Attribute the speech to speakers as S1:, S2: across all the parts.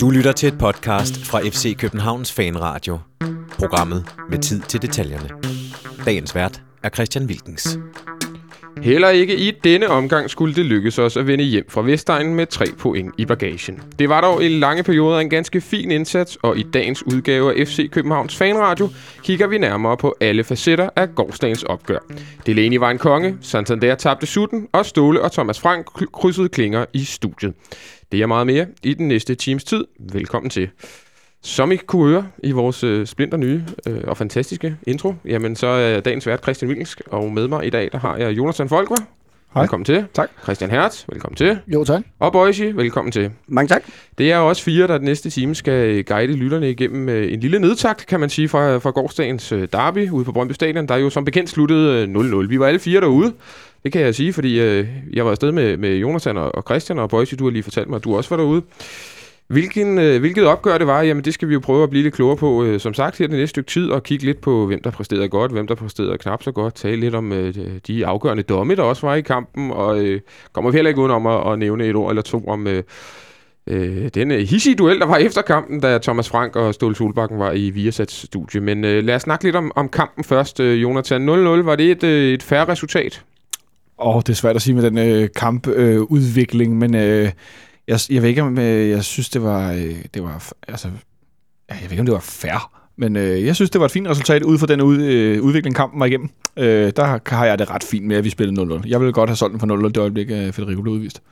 S1: Du lytter til et podcast fra FC Københavns Fanradio. Programmet med tid til detaljerne. Dagens vært er Christian Wilkens.
S2: Heller ikke i denne omgang skulle det lykkes os at vende hjem fra Vestegnen med tre point i bagagen. Det var dog i lange perioder en ganske fin indsats, og i dagens udgave af FC Københavns Fanradio kigger vi nærmere på alle facetter af gårdsdagens opgør. Delaney var en konge, Santander tabte sutten, og Ståle og Thomas Frank krydsede klinger i studiet. Det er meget mere i den næste times tid. Velkommen til. Som I kunne høre i vores øh, splinter nye øh, og fantastiske intro, jamen så er dagens vært Christian Wilkensk, og med mig i dag, der har jeg Jonathan Folkvar.
S3: Hej.
S2: Velkommen til.
S3: Tak.
S2: Christian Hertz, velkommen til.
S3: Jo, tak.
S2: Og Boise, velkommen til.
S4: Mange tak.
S2: Det er også fire, der den næste time skal guide lytterne igennem øh, en lille nedtakt, kan man sige, fra, fra gårdsdagens øh, derby ude på Brøndby Stadion, der jo som bekendt sluttede øh, 0-0. Vi var alle fire derude. Det kan jeg sige, fordi øh, jeg var afsted med, med Jonathan og, og Christian, og Boise, du har lige fortalt mig, at du også var derude. Hvilken, øh, hvilket opgør det var, jamen det skal vi jo prøve at blive lidt klogere på, øh, som sagt, her det næste stykke tid, og kigge lidt på, hvem der præsterede godt, hvem der præsterede knap så godt, tale lidt om øh, de afgørende domme, der også var i kampen, og øh, kommer vi heller ikke udenom at, at nævne et ord eller to om øh, øh, den øh, hissige duel, der var efter kampen, da Thomas Frank og Ståle Solbakken var i Viasats studie. Men øh, lad os snakke lidt om, om kampen først. Øh, Jonathan, 0-0, var det et, øh, et færre resultat?
S3: Åh, oh, det er svært at sige med den øh, kampudvikling, øh, men øh, jeg, jeg ved ikke, om øh, jeg synes, det var, øh, det var altså, jeg ved ikke, om det var fair, men øh, jeg synes, det var et fint resultat ud fra den ud, øh, udvikling, kampen var igennem. Øh, der har jeg det ret fint med, at vi spillede 0-0. Jeg ville godt have solgt den for 0-0 det øjeblik, at Federico blev udvist.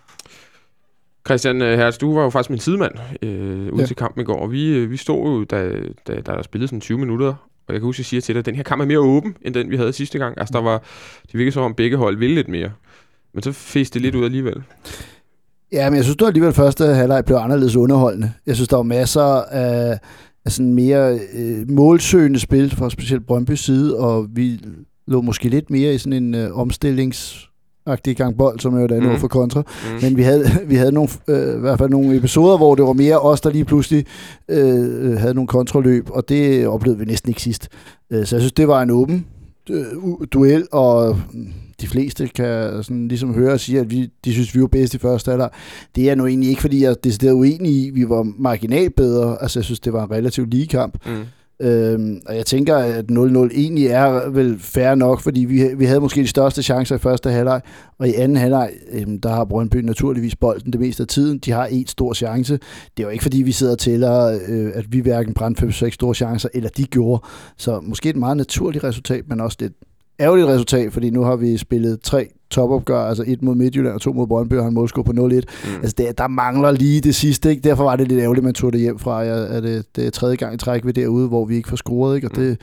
S2: Christian øh, Hertz, du var jo faktisk min sidemand øh, ude
S3: Ja.
S2: til kampen i går, og vi, øh, vi stod jo, da, da, da der spillede sådan 20 minutter, og jeg kan huske, at jeg siger til dig, at den her kamp er mere åben, end den vi havde sidste gang. Altså, der var, det virkede som om begge hold ville lidt mere. Men så fæs det lidt ud alligevel.
S4: Ja, men jeg synes, var alligevel første halvleg blev anderledes underholdende. Jeg synes, der var masser af, af sådan mere øh, målsøgende spil fra specielt Brøndby side, og vi lå måske lidt mere i sådan en øh, omstillings gang bold, som jo er et andet
S2: Mm.
S4: for kontra.
S2: Mm.
S4: Men vi havde, vi havde nogle, øh, i hvert fald nogle episoder, hvor det var mere os, der lige pludselig øh, øh, havde nogle kontroløb, og det oplevede vi næsten ikke sidst. Øh, så jeg synes, det var en åben Øh, duel, og de fleste kan sådan ligesom høre og sige, at vi, de synes, vi var bedst i første halvleg. Det er nu egentlig ikke, fordi jeg er decideret uenig i. Vi var marginalt bedre. Altså, jeg synes, det var en relativt lige kamp.
S2: Mm.
S4: Øhm, og jeg tænker, at 0-0 egentlig er vel fair nok, fordi vi, vi havde måske de største chancer i første halvleg, og i anden halvleg, øhm, der har Brøndby naturligvis bolden det meste af tiden. De har en stor chance. Det er jo ikke, fordi vi sidder og tæller, øh, at vi hverken brændte 5-6 store chancer, eller de gjorde. Så måske et meget naturligt resultat, men også lidt ærgerligt resultat, fordi nu har vi spillet tre topopgør, altså et mod Midtjylland og to mod Brøndby, og har en målscore på 0-1.
S2: Mm.
S4: Altså, der, der mangler lige det sidste, ikke? Derfor var det lidt ærgerligt, man tog det hjem fra. Er det, det er tredje gang i træk ved derude, hvor vi ikke får scoret, ikke? Og
S2: Mm.
S4: det,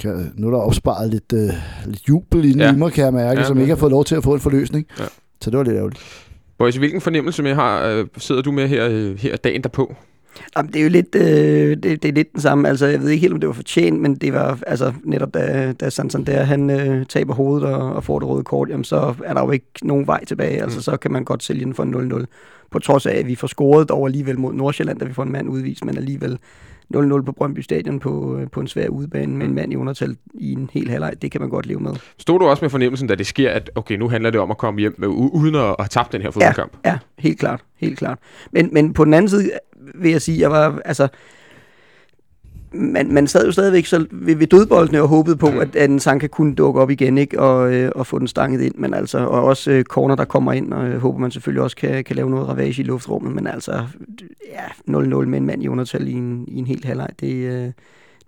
S4: kan, nu er der opsparet lidt, øh, lidt jubel inde
S2: Ja.
S4: ja. i mig, kan jeg mærke,
S2: Ja,
S4: ja, som
S2: men-
S4: ikke har fået lov til at få en forløsning.
S2: Ja.
S4: Så det var lidt ærgerligt.
S2: Boys, hvilken fornemmelse med har, øh, sidder du med her, øh, her dagen derpå?
S5: Jamen, det er jo lidt, øh, det, det er lidt den samme. Altså, jeg ved ikke helt, om det var fortjent, men det var altså netop, da, da Santander han øh, taber hovedet og, og får det røde kort, jamen, så er der jo ikke nogen vej tilbage. Altså,
S2: Mm.
S5: så kan man godt sælge den for 0-0. På trods af, at vi får scoret dog alligevel mod Nordsjælland, da vi får en mand udvist, men alligevel 0-0 på Brøndby Stadion på, øh, på en svær udebane med en mand i undertal i en hel halvleg. Det kan man godt leve med.
S2: Stod du også med fornemmelsen, da det sker, at okay, nu handler det om at komme hjem med, uden at, at have tabt den her fodboldkamp?
S5: Ja, helt klart. Helt klart. Men, men på den anden side vil jeg sige, jeg var, altså, man, man sad jo stadigvæk så ved, ved dødboldene og håbede på, at, at en sang kunne dukke op igen, ikke? Og, øh, og få den stanget ind. Men altså, og også øh, corner, der kommer ind, og øh, håber man selvfølgelig også kan, kan lave noget ravage i luftrummet. Men altså, ja, 0-0 med en mand i undertal i en, i en helt halvleg, det, øh,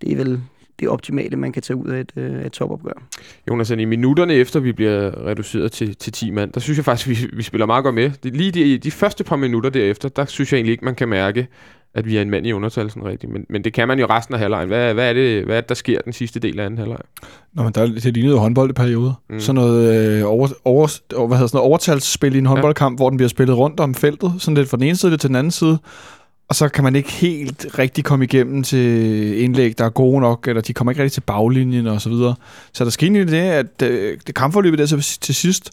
S5: det er vel det optimale, man kan tage ud af et, øh, et topopgør.
S2: Jonas, i minutterne efter vi bliver reduceret til, til 10 mand, der synes jeg faktisk, vi, vi spiller meget godt med. Det, lige de, de første par minutter derefter, der synes jeg egentlig ikke, man kan mærke, at vi er en mand i undertal sådan rigtigt. Men, men det kan man jo resten af halvlejen. Hvad, hvad, er det, hvad er det, der sker den sidste del af anden halvleg?
S3: Nå, men der, det lignede jo håndbold i perioder.
S2: Mm.
S3: Sådan noget, øh, over, over, hvad hedder sådan noget overtalsspil i en håndboldkamp, ja. hvor den bliver spillet rundt om feltet, sådan lidt fra den ene side lidt til den anden side. Og så kan man ikke helt rigtig komme igennem til indlæg, der er gode nok, eller de kommer ikke rigtig til baglinjen og så videre. Så der skete egentlig det, at øh, det kampforløbet der til, til sidst,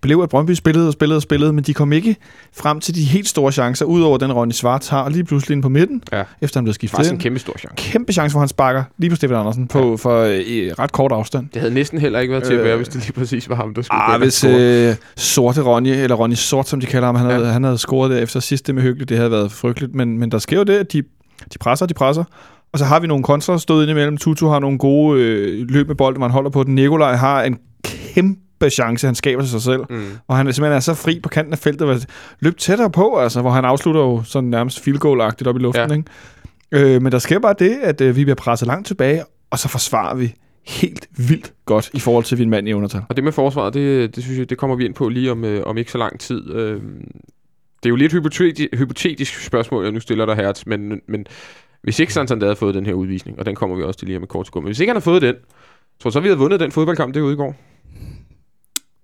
S3: blev, at Brøndby spillede og spillede og spillede, men de kom ikke frem til de helt store chancer, udover den Ronny Svart har lige pludselig ind på midten,
S2: Ja.
S3: efter han blev
S2: Det var
S3: skiftet
S2: en kæmpe stor chance.
S3: Kæmpe chance, hvor han sparker lige på Stefan Andersen på, for øh, ret kort afstand.
S2: Det havde næsten heller ikke været til at
S3: Øh,
S2: være, hvis det lige præcis var ham, der skulle
S3: Ah, hvis øh, Sorte Ronny, eller Ronny Sort, som de kalder ham, han,
S2: Ja.
S3: havde, han havde scoret der efter sidste med hyggeligt, det havde været frygteligt, men, men der sker jo det, at de, de presser, de presser, og så har vi nogle kontra stået ind imellem. Tutu har nogle gode øh, løb med bolden, man holder på den. Nikolaj har en kæmpe chance, han skaber til sig selv.
S2: Mm.
S3: Og han er simpelthen er så fri på kanten af feltet, løb tættere på, altså, hvor han afslutter jo sådan nærmest field goal-agtigt op i luften.
S2: Ja.
S3: Ikke? Øh, men der sker bare det, at øh, vi bliver presset langt tilbage, og så forsvarer vi helt vildt godt i forhold til, at vi er en mand i undertal.
S2: Og det med forsvaret, det, det synes jeg, det kommer vi ind på lige om, øh, om ikke så lang tid. Øh, det er jo lidt hypotetisk, hypotetisk spørgsmål, jeg nu stiller dig her, men, men hvis ikke Santander havde fået den her udvisning, og den kommer vi også til lige om et kort sekund, men hvis ikke han havde fået den, tror så, vi havde vundet den fodboldkamp derude i går?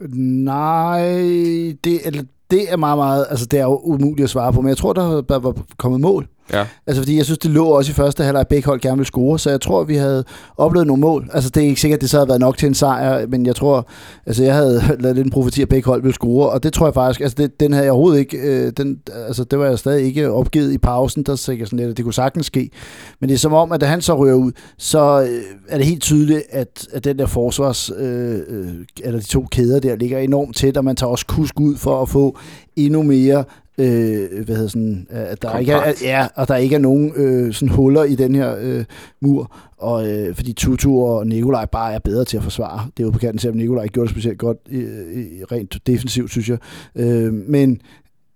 S4: Nej, det, eller, det er meget, meget, altså det er jo umuligt at svare på, men jeg tror, der, der var kommet mål.
S2: Ja.
S4: Altså fordi jeg synes, det lå også i første halvleg, at begge hold gerne ville score, så jeg tror, vi havde oplevet nogle mål. Altså det er ikke sikkert, at det så havde været nok til en sejr, men jeg tror, altså jeg havde lavet lidt en profeti, at begge hold ville score, og det tror jeg faktisk, altså det, den havde jeg overhovedet ikke, øh, den, altså det var jeg stadig ikke opgivet i pausen, der sagde jeg sådan lidt, at det kunne sagtens ske. Men det er som om, at da han så rører ud, så øh, er det helt tydeligt, at, at den der forsvars, øh, øh, eller de to kæder der, ligger enormt tæt, og man tager også kusk ud for at få endnu mere øh, hvad hedder sådan, øh, at der ikke er,
S2: Kompakt.
S4: ja, og der ikke er nogen øh, sådan huller i den her øh, mur, og øh, fordi Tutu og Nikolaj bare er bedre til at forsvare. Det er jo på kanten, selvom Nikolaj ikke gjorde det specielt godt i, i, rent defensivt, synes jeg. Øh, men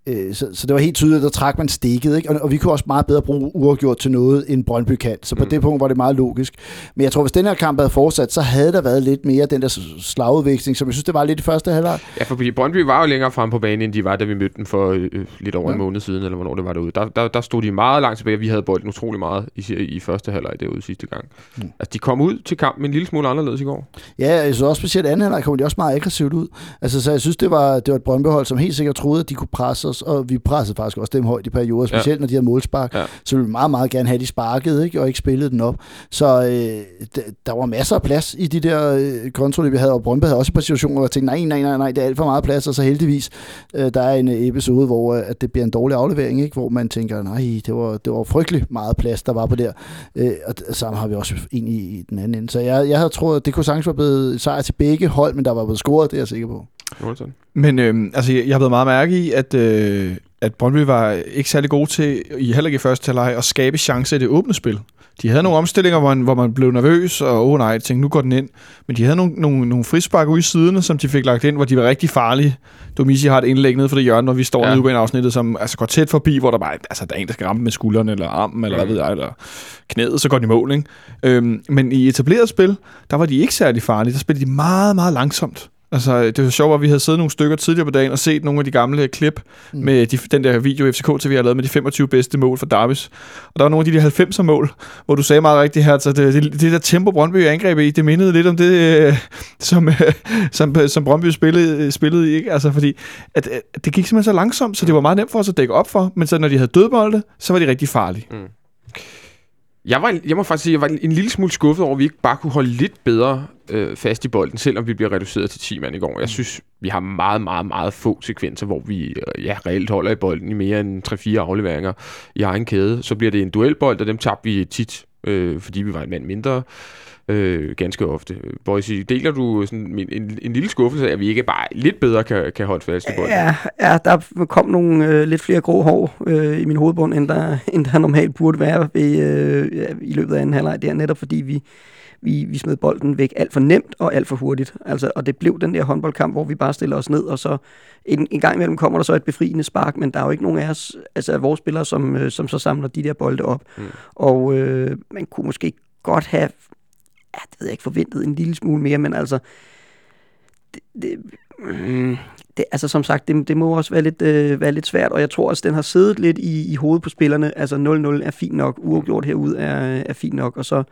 S4: øh, så, så det var helt tydeligt, at der trak man stikket, ikke? Og, og vi kunne også meget bedre bruge uafgjort til noget, end Brøndby kan. Så på
S2: Mm.
S4: det punkt var det meget logisk. Men jeg tror, hvis den her kamp havde fortsat, så havde der været lidt mere den der slagudveksling, som jeg synes, det var lidt i første halvleg.
S2: Ja, for Brøndby var jo længere frem på banen, end de var, da vi mødte dem for øh, øh, lidt over ja. en måned siden, eller hvornår det var derude. Der, der, der stod de meget langt tilbage, vi havde bolden utrolig meget i, i første halvleg derude sidste gang. Mm. Altså, de kom ud til kampen en lille smule anderledes i går.
S4: Ja, jeg synes også specielt anden halvleg kom de også meget aggressivt ud. Altså, så jeg synes, det var, det var et Brøndbyhold, som helt sikkert troede, at de kunne presse os, og vi pressede faktisk også dem højt i perioder,
S2: Ja.
S4: specielt når de havde målspark.
S2: Ja.
S4: Så ville vi meget, meget gerne have, de sparket, ikke? og ikke spillet den op. Så øh, der var masser af plads i de der øh, kontroller, vi havde, og Brøndby havde også et par situationer, hvor jeg tænkte, nej, nej, nej, nej, det er alt for meget plads, og så heldigvis, øh, der er en øh, episode, hvor øh, at det bliver en dårlig aflevering, ikke? hvor man tænker, nej, det var, det var frygtelig meget plads, der var på der. Øh, og samme har vi også ind i, i den anden ende. Så jeg, jeg havde troet, at det kunne sagtens være blevet et sejr til begge hold, men der var blevet scoret, det er jeg sikker på.
S2: Jonathan.
S3: Men øh, altså, jeg jeg har blevet meget mærke i, at, øh, at Brøndby var ikke særlig gode til, i heller ikke i første halvleg, at skabe chancer i det åbne spil. De havde nogle omstillinger, hvor man, hvor man blev nervøs, og åh oh, nej, jeg tænkte, nu går den ind. Men de havde nogle, nogle, nogle frispark ude i siderne, som de fik lagt ind, hvor de var rigtig farlige. Domisi har et indlæg nede for det hjørne, når vi står
S2: Ja.
S3: ja. nede i afsnittet, som altså, går tæt forbi, hvor der bare altså, der er en, der skal ramme med skulderen, eller armen, eller
S2: Mm.
S3: hvad ved jeg, eller knæet, så går de i mål. Ikke? Øhm, men i etableret spil, der var de ikke særlig farlige. Der spillede de meget, meget langsomt. Altså, det var sjovt, at vi havde siddet nogle stykker tidligere på dagen og set nogle af de gamle klip mm.
S4: Mm.
S3: med de, den der video, FCK TV har lavet med de 25 bedste mål for Davis. Og der var nogle af de der 90'er mål, hvor du sagde meget rigtigt her, så det, det, det der tempo, Brøndby angreb i, det mindede lidt om det, øh, som, øh, som, som Brøndby spillede, spillede i. Ikke? Altså, fordi at, at det gik simpelthen så langsomt, så det var meget nemt for os at dække op for. Men så når de havde dødbolde, så var de rigtig farlige.
S2: Jeg, var, jeg må faktisk sige, jeg var en lille smule skuffet over, at vi ikke bare kunne holde lidt bedre øh, fast i bolden, selvom vi bliver reduceret til 10 mand i går. Jeg synes, vi har meget, meget, meget få sekvenser, hvor vi øh, ja, reelt holder i bolden i mere end 3-4 afleveringer i egen kæde. Så bliver det en duelbold, og dem tabte vi tit, øh, fordi vi var en mand mindre. Øh, ganske ofte. Boise, deler du sådan en, en, en lille skuffelse af, at vi ikke bare lidt bedre kan, kan holde fast i bolden?
S5: Ja, ja, der kom nogle øh, lidt flere grå hår øh, i min hovedbund, end der, end der normalt burde være ved, øh, ja, i løbet af anden halvleg. Det er netop fordi, vi, vi, vi smed bolden væk alt for nemt og alt for hurtigt. Altså, og det blev den der håndboldkamp, hvor vi bare stiller os ned, og så en, en gang imellem kommer der så et befriende spark, men der er jo ikke nogen af os, altså af vores spillere, som, øh, som så samler de der bolde op.
S2: Mm.
S5: Og øh, man kunne måske godt have, ja, det ved jeg ikke, forventet en lille smule mere, men altså, det, det, mm, det, altså som sagt, det, det må også være lidt, øh, være lidt svært, og jeg tror også, den har siddet lidt i, i hovedet på spillerne. Altså 0-0 er fint nok, uafgjort herude er, er fint nok, og så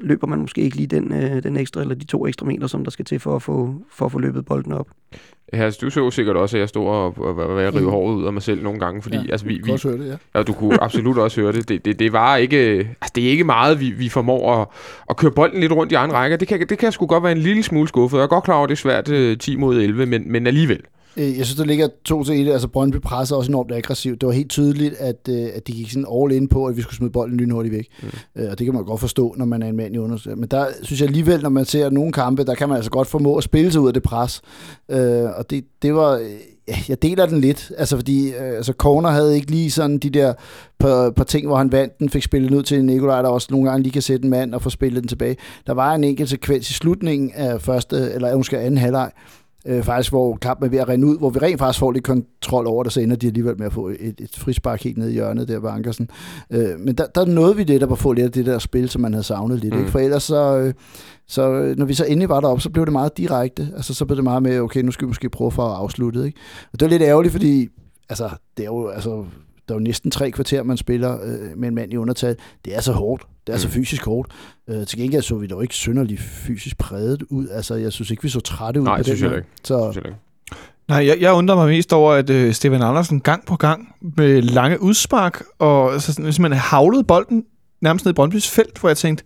S5: løber man måske ikke lige den, øh, den ekstra eller de to ekstra meter, som der skal til for at få, for at få løbet bolden op.
S2: Her, du så sikkert også, at jeg stod og, og, og, og jeg rive
S4: Mm.
S2: håret ud af mig selv nogle gange, fordi ja, altså, vi,
S4: du kan
S2: vi,
S4: også høre det, ja.
S2: Ja, du kunne absolut også høre det. Det, det, det var ikke, altså det er ikke meget, vi, vi formår at, at køre bolden lidt rundt i egen rækker. Det kan, det kan sgu godt være en lille smule skuffet. Jeg er godt klar over, at det er svært øh, 10 mod 11, men, men alligevel.
S4: Øh, Jeg synes, der ligger to til et. Altså, Brøndby presser også enormt aggressivt. Det var helt tydeligt, at, øh, at de gik sådan all in på, at vi skulle smide bolden lynhurtigt væk. Mm. Og det kan man godt forstå, når man er en mand i undersøgelse. Men der synes jeg alligevel, når man ser nogle kampe, der kan man altså godt formå at spille sig ud af det pres. Øh, og det, det var... øh, Jeg deler den lidt, altså fordi øh, altså Corner havde ikke lige sådan de der par, par ting, hvor han vandt den, fik spillet ud til Nikolaj, der også nogle gange lige kan sætte en mand og få spillet den tilbage. Der var en enkelt sekvens i slutningen af første, eller måske anden halvleg, øh, faktisk, hvor kampen er ved at rende ud, hvor vi rent faktisk får lidt kontrol over det, så ender de alligevel med at få et, et frispark helt ned i hjørnet der ved Ankersen. Øh, men der, der nåede vi lidt at få lidt af det der spil, som man havde savnet lidt.
S2: Mm.
S4: Mm. Ikke? For ellers så, øh, så, øh, når vi så endelig var deroppe, så blev det meget direkte. Altså, så blev det meget med, okay, nu skal vi måske prøve for at afslutte. Ikke? Og det var lidt ærgerligt, fordi altså, det er jo, altså, der er jo næsten tre kvarter, man spiller øh, med en mand i undertal. Det er så hårdt. Det er så
S2: Mm.
S4: fysisk hårdt. Øh, til gengæld så vi dog ikke synderligt fysisk præget ud. Altså, jeg synes ikke, vi så trætte ud
S2: Nej,
S4: på
S2: det synes
S4: den
S2: jeg
S4: måde.
S2: ikke.
S4: Så,
S2: Synes jeg ikke.
S3: Nej, jeg, jeg undrer mig mest over, at øh, Stefan Andersen gang på gang med lange udspark, og altså, sådan, hvis man havlede bolden nærmest ned i Brøndbys felt, hvor jeg tænkte,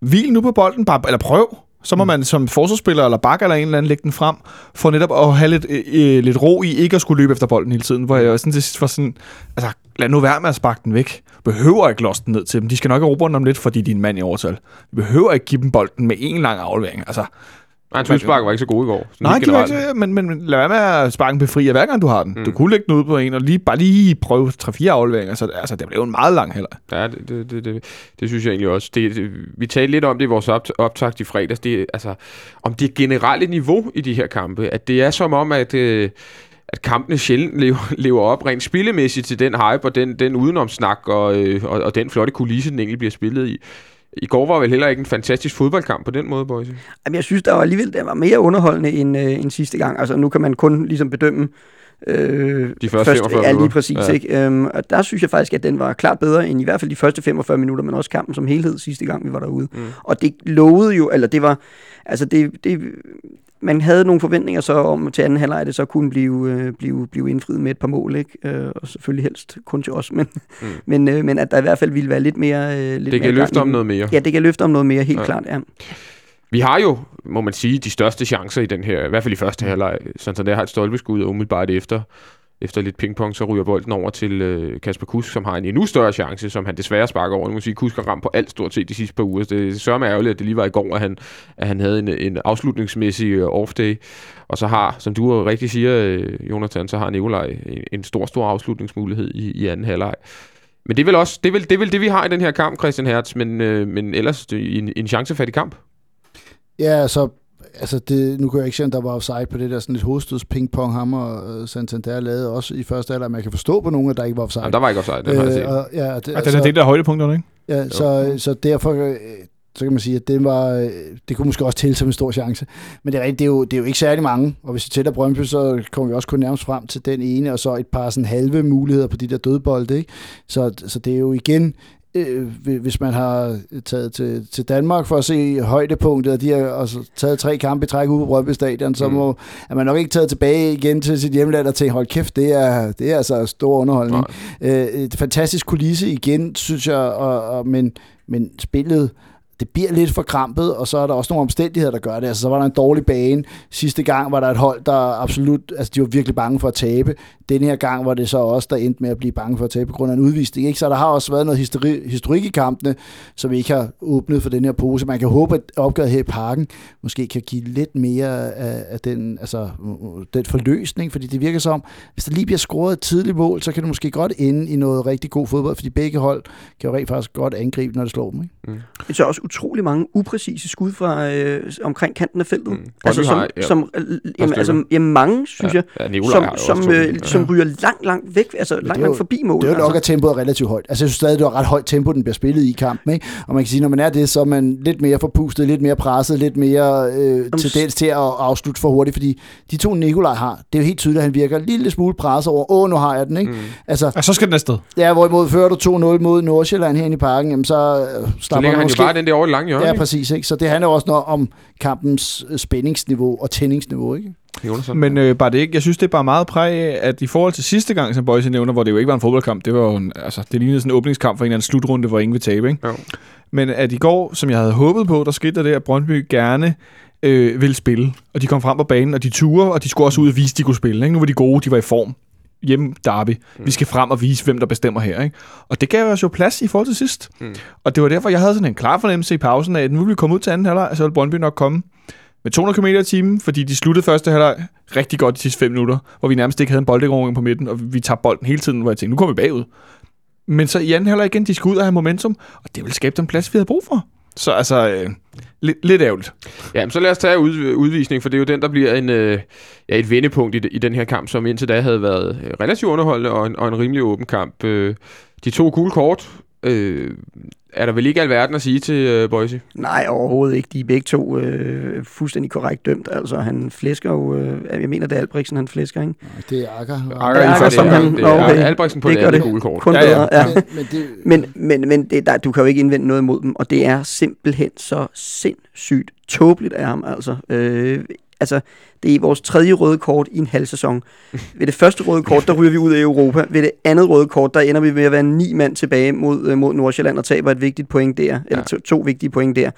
S3: hvil nu på bolden, bare, eller prøv. Så må man som forsvarsspiller eller bakker eller en eller anden lægge den frem, for netop at have lidt, øh, lidt ro i ikke at skulle løbe efter bolden hele tiden, hvor jeg sådan til sidst var sådan, altså lad nu være med at sparke den væk. Behøver ikke losse den ned til dem. De skal nok erobre den om lidt, fordi de er en mand i overtal. Vi behøver ikke give dem bolden med en lang aflevering. Altså,
S2: Nej, hans udspark var ikke så god i går.
S3: Nej, de var ikke, men, men, men lad være med at sparke en befri hver gang du har den.
S2: Mm.
S3: Du kunne lægge den ud på en, og lige, bare lige prøve 3-4 afleveringer. Så altså, det blev en meget lang heller.
S2: Ja, det, det, det, det, det synes jeg egentlig også. Det, det, vi talte lidt om det i vores op, optakt i fredags. Det, altså, om det generelle niveau i de her kampe. At det er som om, at, øh, at kampene sjældent lever, lever op rent spillemæssigt til den hype og den, den udenomsnak og, øh, og, og den flotte kulisse, den egentlig bliver spillet i. I går var vel heller ikke en fantastisk fodboldkamp på den måde, boys.
S5: Jamen, jeg synes, der var alligevel der var mere underholdende end, øh, end sidste gang. Altså, nu kan man kun ligesom bedømme øh,
S2: De første 45
S5: ja, lige præcis.
S2: Ja.
S5: Ikke? Øhm, og der synes jeg faktisk, at den var klart bedre end i hvert fald de første 45 minutter, men også kampen som helhed sidste gang, vi var derude.
S2: Mm.
S5: Og det lovede jo, eller det var, altså det, det, man havde nogle forventninger så om til anden halvleg, det så kunne blive, øh, blive, blive indfriet med et par mål, ikke? Øh, og selvfølgelig helst kun til os, men,
S2: Mm.
S5: men, øh, men at der i hvert fald ville være lidt mere... Øh, lidt
S2: Det
S5: mere
S2: kan
S5: gang
S2: løfte
S5: i
S2: om noget mere.
S5: Ja, det kan løfte om noget mere, helt
S2: Ja.
S5: ja. klart, ja.
S2: Vi har jo, må man sige, de største chancer i den her, i hvert fald i første halvleg. Santander har et stolpeskud, og umiddelbart efter, efter lidt pingpong, så ryger bolden over til øh, Kasper Kusk, som har en endnu større chance, som han desværre sparker over. Nu må sige, Kusk har ramt på alt stort set de sidste par uger. Så Det er sørme ærgerligt, at det lige var i går, at han, at han havde en, en afslutningsmæssig øh, off-day. Og så har, som du rigtig siger, øh, Jonathan, så har Nikolaj en, en stor, stor afslutningsmulighed i, i anden halvleg. Men det er vel også det, er vel, det, er vel det, vi har i den her kamp, Christian Hertz, men, øh, men ellers det en, en chancefattig kamp.
S4: Ja, så altså det, nu kan jeg ikke se, om der var offside på det der sådan lidt hovedstøds pingpong ham og øh, Santander lavede også i første alder, men jeg kan forstå på nogen, at der ikke var offside.
S2: Jamen, der var ikke også den har jeg set.
S4: øh, og, ja, det,
S3: Og den er det der højdepunkter, ikke?
S4: Ja, så, så derfor øh, så kan man sige, at det, var, øh, det kunne måske også til som en stor chance. Men det er, rigtigt, det er, jo, det er jo ikke særlig mange, og hvis vi tæller Brøndby, så kommer vi også kun nærmest frem til den ene, og så et par sådan halve muligheder på de der dødbolde. Ikke? Så, så det er jo igen, øh, hvis man har taget til, til Danmark for at se højdepunktet, og de har også taget tre kampe i træk ude på Brøndby Stadion, så
S2: Mm.
S4: må, er man nok ikke taget tilbage igen til sit hjemland og tænkt, hold kæft, det er, det er altså stor underholdning.
S2: Nej.
S4: Øh, et fantastisk kulisse igen, synes jeg, og, og, men, men spillet, det bliver lidt for krampet, og så er der også nogle omstændigheder, der gør det. Altså, så var der en dårlig bane. Sidste gang var der et hold, der absolut, altså de var virkelig bange for at tabe. Den her gang var det så også, der endte med at blive bange for at tabe på grund af en udvisning. Ikke? Så der har også været noget histori- historik i kampene, som vi ikke har åbnet for den her pose. Man kan håbe, at opgøret her i parken måske kan give lidt mere af, af den, altså, den forløsning, fordi det virker som, hvis der lige bliver scoret et tidligt mål, så kan det måske godt ende i noget rigtig god fodbold, fordi begge hold kan jo rent faktisk godt angribe, når det slår dem. Ikke?
S5: Men så er også utrolig mange upræcise skud fra øh, omkring kanten af feltet.
S2: Mm.
S5: Altså, som,
S2: har, ja,
S5: som, øh, jamen, altså, jamen, mange, synes
S2: ja,
S5: jeg,
S2: ja,
S5: som, som, øh, som ryger langt, langt væk, altså langt, langt forbi målet.
S4: Det er jo nok,
S5: altså.
S4: at tempoet er relativt højt. Altså, jeg synes stadig, det var ret højt tempo, den bliver spillet i kampen. Ikke? Og man kan sige, når man er det, så er man lidt mere forpustet, lidt mere presset, lidt mere øh, tendens til at afslutte for hurtigt. Fordi de to Nikolaj har, det er jo helt tydeligt, at han virker en lille smule presset over, åh, nu har jeg den. Ikke?
S2: Mm.
S4: Altså,
S3: Og så skal den afsted.
S4: ja, hvorimod fører du 2-0 mod Nordsjælland herinde i parken, jamen, så øh,
S2: Så lægger
S4: man
S2: han jo
S4: måske...
S2: bare den der over i lange hjørne.
S4: Ja, præcis. Ikke? Så det handler også noget om kampens øh, spændingsniveau og tændingsniveau. Ikke?
S2: Jonas,
S3: Men øh, bare det ikke. Jeg synes, det er bare meget præg af, at i forhold til sidste gang, som Boyce nævner, hvor det jo ikke var en fodboldkamp, det var jo en, altså, det lignede sådan en åbningskamp for en eller anden slutrunde, hvor ingen vil tabe, ikke?
S2: Jo.
S3: Men at i går, som jeg havde håbet på, der skete der det, at Brøndby gerne øh, ville spille. Og de kom frem på banen, og de ture, og de skulle også ud og vise, at de kunne spille. Ikke? Nu var de gode, de var i form. Hjemme Derby. Vi skal frem og vise, hvem der bestemmer her. Ikke? Og det gav os jo plads i forhold til sidst.
S2: Mm.
S3: Og det var derfor, jeg havde sådan en klar fornemmelse i pausen af, at nu ville vi komme ud til anden halvleg, så ville Brøndby nok komme med 200 km i timen, fordi de sluttede første halvleg rigtig godt de sidste 5 minutter, hvor vi nærmest ikke havde en bolderovring på midten, og vi tabte bolden hele tiden, hvor jeg tænkte, nu kommer vi bagud. Men så i anden halvleg igen, de skulle ud og have momentum, og det ville skabe den plads, vi havde brug for. Så altså, øh, lidt, lidt ærgerligt.
S2: Ja, men så lad os tage ud, udvisning, for det er jo den, der bliver en, øh, ja, et vendepunkt i, i den her kamp, som indtil da havde været øh, relativt underholdende og en, og en rimelig åben kamp. Øh, de to gule kort øh, er der vel ikke alverden at sige til øh, Boise?
S5: Nej, overhovedet ikke. De er begge to øh, fuldstændig korrekt dømt. Altså, han flæsker jo... Øh, jeg mener, det er Albrechtsen, han flæsker, ikke?
S4: Det er Akker.
S3: Akker i
S5: Ja,
S3: første
S5: det er-
S3: omgang.
S2: Det er
S5: Nå, okay.
S2: Albrechtsen på
S5: Det
S2: det,
S5: det.
S2: gule kort.
S5: Kun
S3: Ja, ja.
S5: bedre, ja.
S4: Men, men det,
S5: Men, men, men det, der, du kan jo ikke indvende noget imod dem, og det er simpelthen så sindssygt tåbeligt af ham. Altså, øh, altså, det er vores tredje røde kort i en halv sæson. Ved det første røde kort, der ryger vi ud af Europa. Ved det andet røde kort, der ender vi med at være ni mand tilbage mod, øh, mod Nordsjælland og taber et vigtigt point der, eller to, to vigtige point der.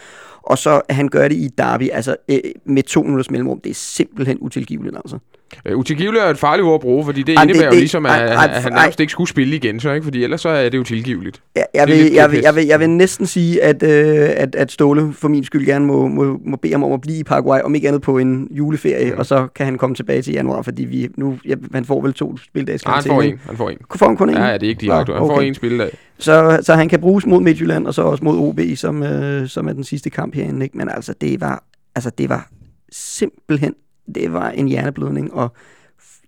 S5: Og så han gør det i Derby, altså øh, med to minutters mellemrum, det er simpelthen utilgiveligt, altså.
S2: Øh, utilgiveligt er et farligt ord at bruge, fordi det
S5: det-
S2: indebærer jo
S5: det-
S2: ligesom, at,
S5: ej, ej,
S2: at han nærmest ikke skulle spille igen, så ikke? Fordi ellers så er det utilgiveligt.
S5: Jeg, jeg,
S2: Det er
S5: vil, jeg, vil, jeg, vil, jeg vil næsten sige, at, øh, at, at Ståle for min skyld gerne må, må, må bede ham om at blive i Paraguay, om ikke andet på en juleferie, Og så kan han komme tilbage til januar, fordi vi nu, ja, han får vel to spildags
S2: Nej, han får en. Han får en.
S5: Får han kun en?
S2: Ja, ja, det er ikke direkte.
S5: Nå,
S2: Han får
S5: okay.
S2: en spilledag.
S5: Så, så han kan bruges mod Midtjylland, og så også mod OB, som, øh, som er den sidste kamp herinde. Ikke? Men altså, det var, altså, det var simpelthen, det var en hjerneblødning, og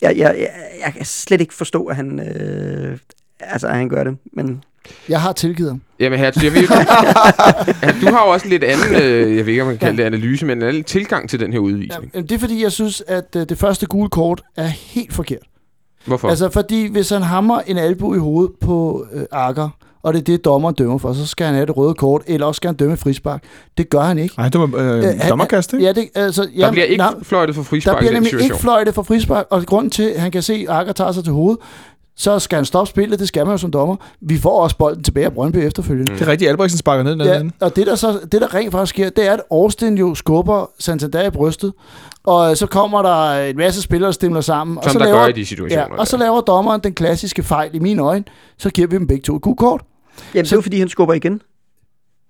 S5: jeg, jeg, jeg, jeg kan slet ikke forstå, at han, øh, altså, at han gør det. Men
S4: jeg har tilgivet ham.
S2: Jamen, her, jeg ved, ja, du har jo også en lidt anden, øh, jeg ved ikke, om man kan kalde det analyse, men en anden tilgang til den her udvisning.
S4: men det er fordi, jeg synes, at øh, det første gule kort er helt forkert.
S2: Hvorfor?
S4: Altså, fordi hvis han hammer en albu i hovedet på øh, Akker, og det er det, dommeren dømmer for, så skal han have det røde kort, eller også skal han dømme frispark. Det gør han ikke.
S3: Nej, det var øh,
S4: Øh, han-
S3: dommerkast, ikke?
S4: Ja, det, altså,
S2: der
S4: jamen,
S2: bliver ikke
S4: nej,
S2: fløjtet for
S4: der
S2: frispark i
S4: bliver nemlig ikke fløjtet for frispark, og grunden til, at han kan se, at Akker tager sig til hovedet, så skal han stoppe spillet, det skal man jo som dommer. Vi får også bolden tilbage af Brøndby efterfølgende.
S3: Det er rigtigt, Albrechtsen sparker ned.
S4: Ja,
S3: Ja.
S4: og det der, så, det der rent faktisk sker, det er, at Austin jo skubber Santander i brystet, og så kommer der en masse spillere, der stemmer sammen. og
S2: Som
S4: så
S2: der
S4: laver,
S2: gør i de situationer.
S4: Ja, og så laver dommeren den klassiske fejl i mine øjne, så giver vi dem begge to et gult kort.
S5: jamen, det er jo, fordi han skubber igen.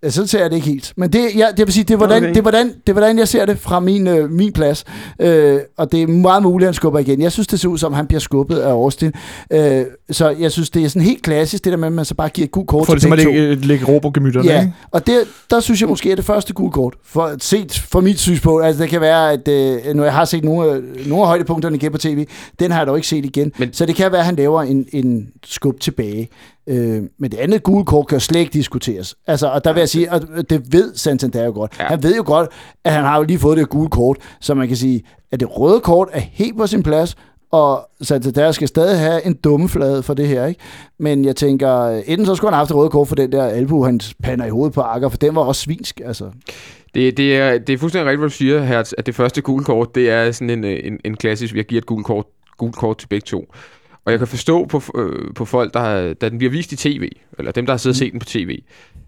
S4: Ja, så ser jeg det ikke helt. Men det, ja, det vil sige, det er, hvordan,
S5: Okay.
S4: det, er, hvordan, det er, hvordan jeg ser det fra min, øh, min plads. Øh, og det er meget muligt, at han skubber igen. Jeg synes, det ser ud som, han bliver skubbet af Austin. Øh, så jeg synes, det er sådan helt klassisk, det der med, at man så bare giver et gult kort
S3: For det
S4: til
S3: at
S4: begge to.
S3: lægge, lægge ro på gemytterne,
S4: Ja,
S3: ikke?
S4: og det, der synes jeg måske, at det første gule kort, for, set fra mit synspunkt, altså det kan være, at øh, når jeg har set nogle, af- nogle af højdepunkterne igen på tv, den har jeg dog ikke set igen,
S2: Men-
S4: men, så det kan være, at han laver en, en skub tilbage. Øh, men det andet gule kort kan jo slet ikke diskuteres. Altså, og der vil jeg sige, og det ved Santander jo godt.
S2: Ja.
S4: Han ved jo godt, at han har jo lige fået det gule kort, så man kan sige, at det røde kort er helt på sin plads, og Santander skal stadig have en dummeflade for det her, ikke? Men jeg tænker, enten så skulle han have haft røde kort for den der albu, han pander i hovedet på Akker, for den var også svinsk, altså.
S2: Det, det, er, det er fuldstændig rigtigt, hvad du siger, Hertz, at det første gule kort, det er sådan en, en, en klassisk, vi giver et gult kort, gult kort til begge to. Og jeg kan forstå på, øh, på folk, der, da den bliver vist i tv, eller dem, der har siddet og set den på tv,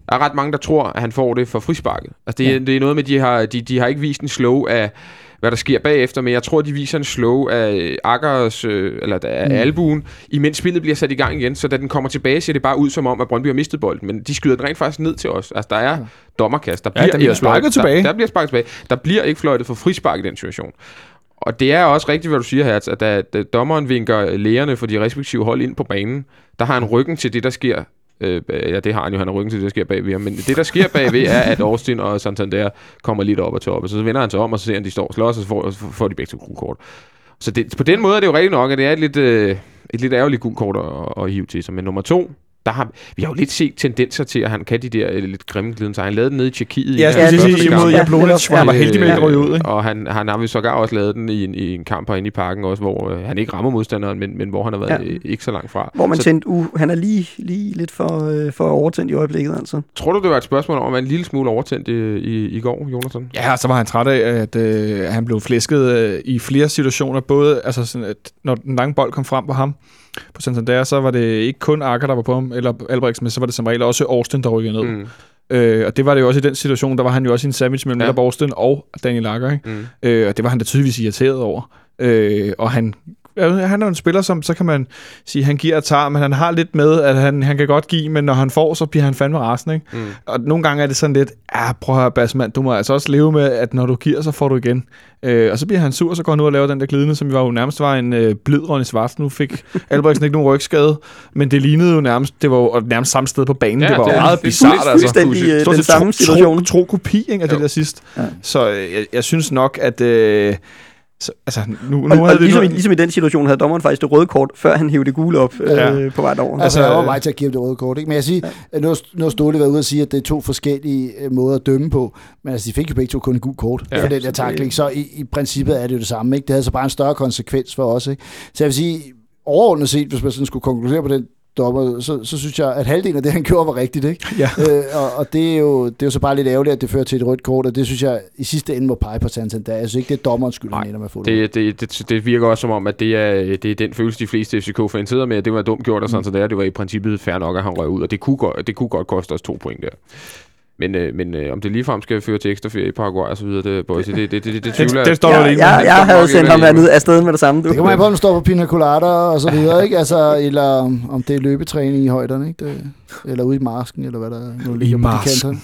S2: der er ret mange, der tror, at han får det for frisparket. Altså det, ja.
S4: Ja.
S2: det er noget med, de har, de, de har ikke vist en slow af, hvad der sker bagefter, men jeg tror, de viser en slow af Akkers, øh, eller af mm.
S4: Mm.
S2: albuen, imens spillet bliver sat i gang igen, så da den kommer tilbage, ser det bare ud som om, at Brøndby har mistet bolden, men de skyder den rent faktisk ned til os. Altså der er dommerkast, der
S3: Ja,
S2: bliver
S3: der bliver sparket
S2: fløjtet-
S3: tilbage.
S2: Der, der bliver sparket tilbage. Der bliver ikke fløjtet for frispark i den situation. Og det er også rigtigt, hvad du siger Hertz, at da, da dommeren vinker lægerne for de respektive hold ind på banen, der har han ryggen til det, der sker. Øh, ja, det har han jo, han har ryggen til det, der sker bagved ham. Men det, der sker bagved, er, at Austin og Santander kommer lidt op og toppe. Så vender han sig om, og så ser han, de står og slås, og så får, så får de begge to kort. Så det, på den måde er det jo rigtigt nok, at det er et lidt, øh, et lidt ærgerligt gult kort at, at hive til sig. Men nummer to, der har, vi har jo lidt set tendenser til, at han kan de der øh, lidt grimme glidelser. Han lavede den nede i Tjekkiet.
S3: Ja, jeg skulle sige, imod. Jablonec, hvor han var heldig med at ryge ud. Ikke?
S2: Og han, han har vi sågar også lavet den i en, i en kamp herinde i parken også, hvor øh, han ikke rammer modstanderen, men, men hvor han har været
S5: Ja.
S2: ja. ikke så langt fra.
S5: Hvor man
S2: så
S5: tænkte, uh, han er lige, lige lidt for, øh, for overtændt i øjeblikket, altså.
S2: tror du, det var et spørgsmål om, at man en lille smule overtændt i, i, i går, Jonathan?
S3: Ja, så var han træt af, at øh, han blev flæsket øh, i flere situationer. Både, altså sådan, at når den lange bold kom frem på ham på Santander, så var det ikke kun Akker, der var på ham, eller Albrechtsen, men så var det som regel også Austin, der rykkede ned. Mm. Øh, og det var det jo også i den situation, der var han jo også i en sandwich mellem
S2: Ja.
S3: Austin og Daniel Akker, ikke?
S2: mm.
S3: Øh, og det var han da tydeligvis irriteret over. Øh, og han, han er jo en spiller, som så kan man sige, han giver og tager, men han har lidt med, at han, han kan godt give, men når han får, så bliver han fandme rasende. Ikke?
S2: Mm.
S3: Og nogle gange er det sådan lidt, ja, prøv at høre, Basman, du må altså også leve med, at når du giver, så får du igen. Øh, og så bliver han sur, så går han ud og laver den der glidende, som var jo nærmest var en øh, blid Ronny Svart. Nu fik Albrechtsen ikke nogen rygskade, men det lignede jo nærmest, det var jo nærmest samme sted på banen.
S2: Ja,
S3: det var
S2: det
S3: jo meget
S2: det er
S3: Altså.
S5: den samme
S3: tro-
S5: situation.
S3: Tro, tro kopi ikke, af
S2: Jo.
S3: det der sidst.
S4: Ja.
S3: Så øh, jeg, jeg synes nok, at... Øh, så, altså, nu, nu
S5: Og, og
S3: havde vi
S5: ligesom,
S3: nu,
S5: i, ligesom i den situation havde dommeren faktisk det røde kort, før han hævde det gule op
S3: Ja.
S5: øh, på vej derover.
S4: Altså,
S3: Altså,
S4: jeg var
S3: øh,
S4: vej til at give det røde kort. Ikke? Men jeg siger, ja. nu, nu har Ståle været ude og sige, at det er to forskellige øh, måder at dømme på. Men altså, de fik jo begge to kun et gult kort
S2: Ja.
S4: for den
S5: Så
S4: der
S5: det-
S4: takling. Så i, i princippet er det jo det samme. Ikke? Det havde så bare en større konsekvens for os. Ikke? Så jeg vil sige, overordnet set, hvis man sådan skulle konkludere på den dommer, så, så synes jeg, at halvdelen af det, han gjorde, var rigtigt. Ikke?
S3: Ja.
S4: øh, og, og det, er jo, det er jo så bare lidt ærgerligt, at det fører til et rødt kort, og det synes jeg i sidste ende må pege på Santander. Jeg synes ikke, det er dommerens skyld,
S2: Nej,
S4: han ender med at få det.
S2: Det, det, det, det virker også som om, at det er, det er den følelse, de fleste FCK-fans sidder med, at det var dumt gjort, og sådan, så det, er, det var i princippet fair nok, at han røg ud, og det kunne godt, det kunne godt koste os to point der. Men, øh, men øh, om det ligefrem skal føre til ekstra ferie i Paraguay og så videre, det, boys, det, det, det, det, det, tvivler jeg.
S3: det står
S5: jeg,
S3: alene
S5: jeg, jeg, havde sendt ham
S2: ikke
S5: herned afsted med det samme. Du.
S4: Det kommer an på, om du står på pina colada og så videre, ikke? Altså, eller om, om det er løbetræning i højderne, ikke? Det, eller ude i marsken, eller hvad der nu ligger på de kanter.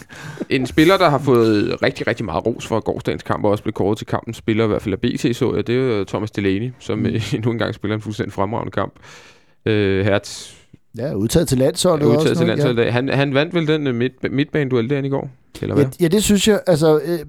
S2: En spiller, der har fået rigtig, rigtig meget ros for gårdsdagens kamp, og også blev kåret til kampen, spiller i hvert fald af BT, så jeg, det er jo Thomas Delaney, som mm. nu engang spiller en fuldstændig fremragende kamp. Øh, Hertz
S4: Ja, udtaget til landsholdet også.
S2: udtaget til
S4: nu, ikke?
S2: landsholdet. Ja. Han, han vandt vel den uh, midt, midtbaneduel derinde i går? Eller hvad?
S4: Ja, ja, det synes jeg. Altså, øh,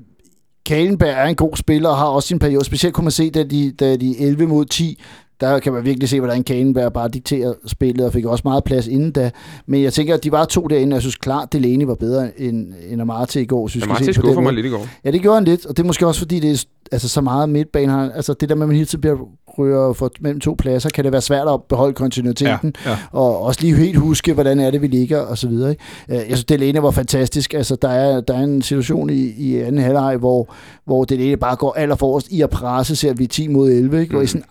S4: Kalenberg er en god spiller og har også sin periode. Specielt kunne man se, da de, da de 11 mod 10, der kan man virkelig se, hvordan Kalenberg bare dikterer spillet og fik også meget plads inden da. Men jeg tænker, at de var to derinde, og jeg synes klart, Delaney var bedre end, end Amarte i går. Synes den
S2: skuffer mig lidt i går.
S4: Ja, det gjorde han lidt, og det er måske også fordi, det er altså, så meget midtbane. Har, altså det der med, at man hele tiden bliver ryger for, mellem to pladser, kan det være svært at beholde kontinuiteten,
S3: Ja, ja.
S4: og også lige helt huske, hvordan er det, vi ligger, og så videre. Ikke? Øh, Jeg synes, Delaney var fantastisk. Altså, der er, der er en situation i, i anden halvleg, hvor, hvor Delaney bare går allerforrest i at presse, ser vi 10 mod 11, ikke? hvor i
S2: Mm.
S4: sådan en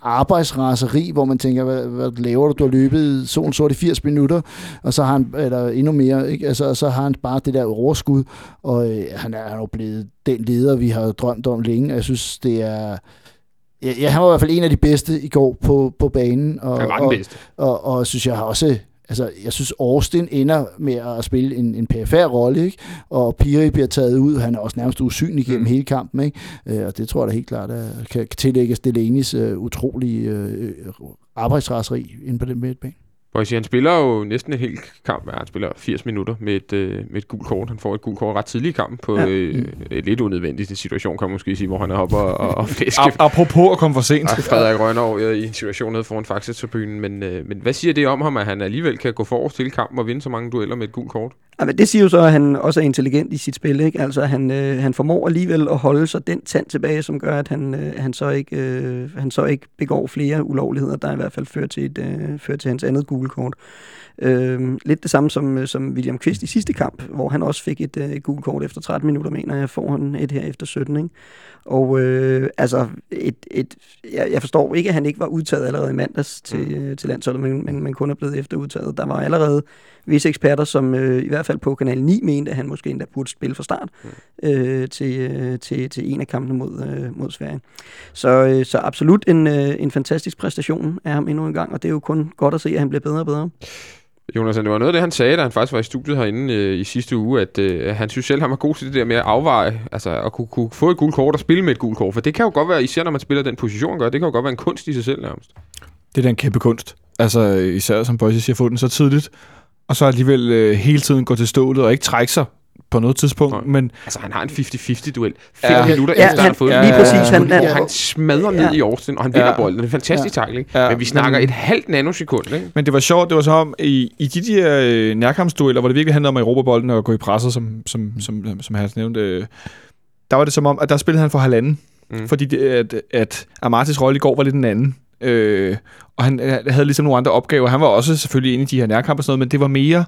S4: arbejdsraseri, hvor man tænker, hvad, hvad laver du? Du har løbet solen sort i 80 minutter, og så har han, eller endnu mere, ikke? Altså, og så har han bare det der overskud, og øh, han, er, han er jo blevet den leder, vi har drømt om længe. Jeg synes, det er... Ja, han var i hvert fald en af de bedste i går på, på banen. Og,
S2: Han var den
S4: og,
S2: bedste.
S4: og, og synes jeg har også... Altså, jeg synes, Austin ender med at spille en, en PFR rolle, ikke? Og Piri bliver taget ud. Han er også nærmest usynlig gennem
S2: Mm.
S4: hele kampen, ikke? Øh, og det tror jeg da helt klart, at kan, tillægges Delanis øh, utrolige øh, arbejdsraseri inde på den midtbane.
S2: Boys, han spiller jo næsten en hel kamp. Ja, han spiller 80 minutter med et, øh, med et gult kort. Han får et gult kort ret tidligt i kampen på
S5: Ja.
S2: øh, et lidt unødvendigt situation, kan man måske sige, hvor han er oppe og, og, og flæske.
S3: Apropos at komme for sent.
S2: Og Frederik Rønnerov øh, i en situation nede foran Faxe-tribunen. Men, øh, men hvad siger det om ham, at han alligevel kan gå forrest til kampen og vinde så mange dueller med et gult kort?
S5: Ja, men det siger jo så, at han også er intelligent i sit spil. Ikke? Altså, han, øh, han formår alligevel at holde sig den tand tilbage, som gør, at han, øh, han, så ikke, øh, han så ikke begår flere ulovligheder, der i hvert fald fører til, et, øh, fører til hans andet gule kort. Øh, lidt det samme som, øh, som William Kvist i sidste kamp, hvor han også fik et, øh, et gult kort efter 13 minutter, mener jeg, får han et her efter 17. Ikke? Og øh, altså, et, et, jeg, jeg forstår ikke, at han ikke var udtaget allerede i mandags til, øh, til landsholdet, men, men, men kun er blevet efterudtaget. Der var allerede visse eksperter, som øh, i hvert fald på Kanal 9 mente, at han måske endda burde spille fra start øh, til, øh, til, til en af kampene mod, øh, mod Sverige. Så, øh, så absolut en, øh, en fantastisk præstation af ham endnu en gang, og det er jo kun godt at se, at han bliver bedre og bedre.
S2: Jonas, det var noget af det, han sagde, da han faktisk var i studiet herinde øh, i sidste uge, at øh, han synes selv, han var god til det der med at afveje, altså at kunne, kunne få et gult kort og spille med et gult kort. For det kan jo godt være, især når man spiller den position, gør, det kan jo godt være en kunst i sig selv nærmest.
S3: Det er da en kæmpe kunst. Altså især som Boyce siger, få den så tidligt, og så alligevel øh, hele tiden gå til stålet og ikke trække sig på noget tidspunkt,
S2: Nej.
S3: men
S2: Altså, han har en 50-50-duel. Fem
S3: Ja.
S2: minutter
S5: Ja,
S2: efter, han har
S5: han-
S2: fået
S3: lige
S2: den.
S3: præcis,
S2: Ja,
S5: han- han-
S2: han smadrer ned
S5: Ja.
S2: i Austin, og han vinder
S3: Ja.
S2: bolden. Det er en fantastisk
S4: Ja.
S2: tackling.
S3: Ja,
S2: Men vi snakker
S3: men-
S2: et halvt nanosekund, ikke?
S3: Men det var sjovt, det var så om, i, i de der øh, nærkampsdueller, hvor det virkelig handlede om Europabolden og gå i presset, som, som, som, som han nævnte, øh, der var det som om, at der spillede han for halvanden.
S2: Mm.
S3: Mm. Fordi det, at, at Amartis rolle i går var lidt en anden. Øh, og han øh, havde ligesom nogle andre opgaver. Han var også selvfølgelig inde i de her nærkampe og sådan noget, men det var mere...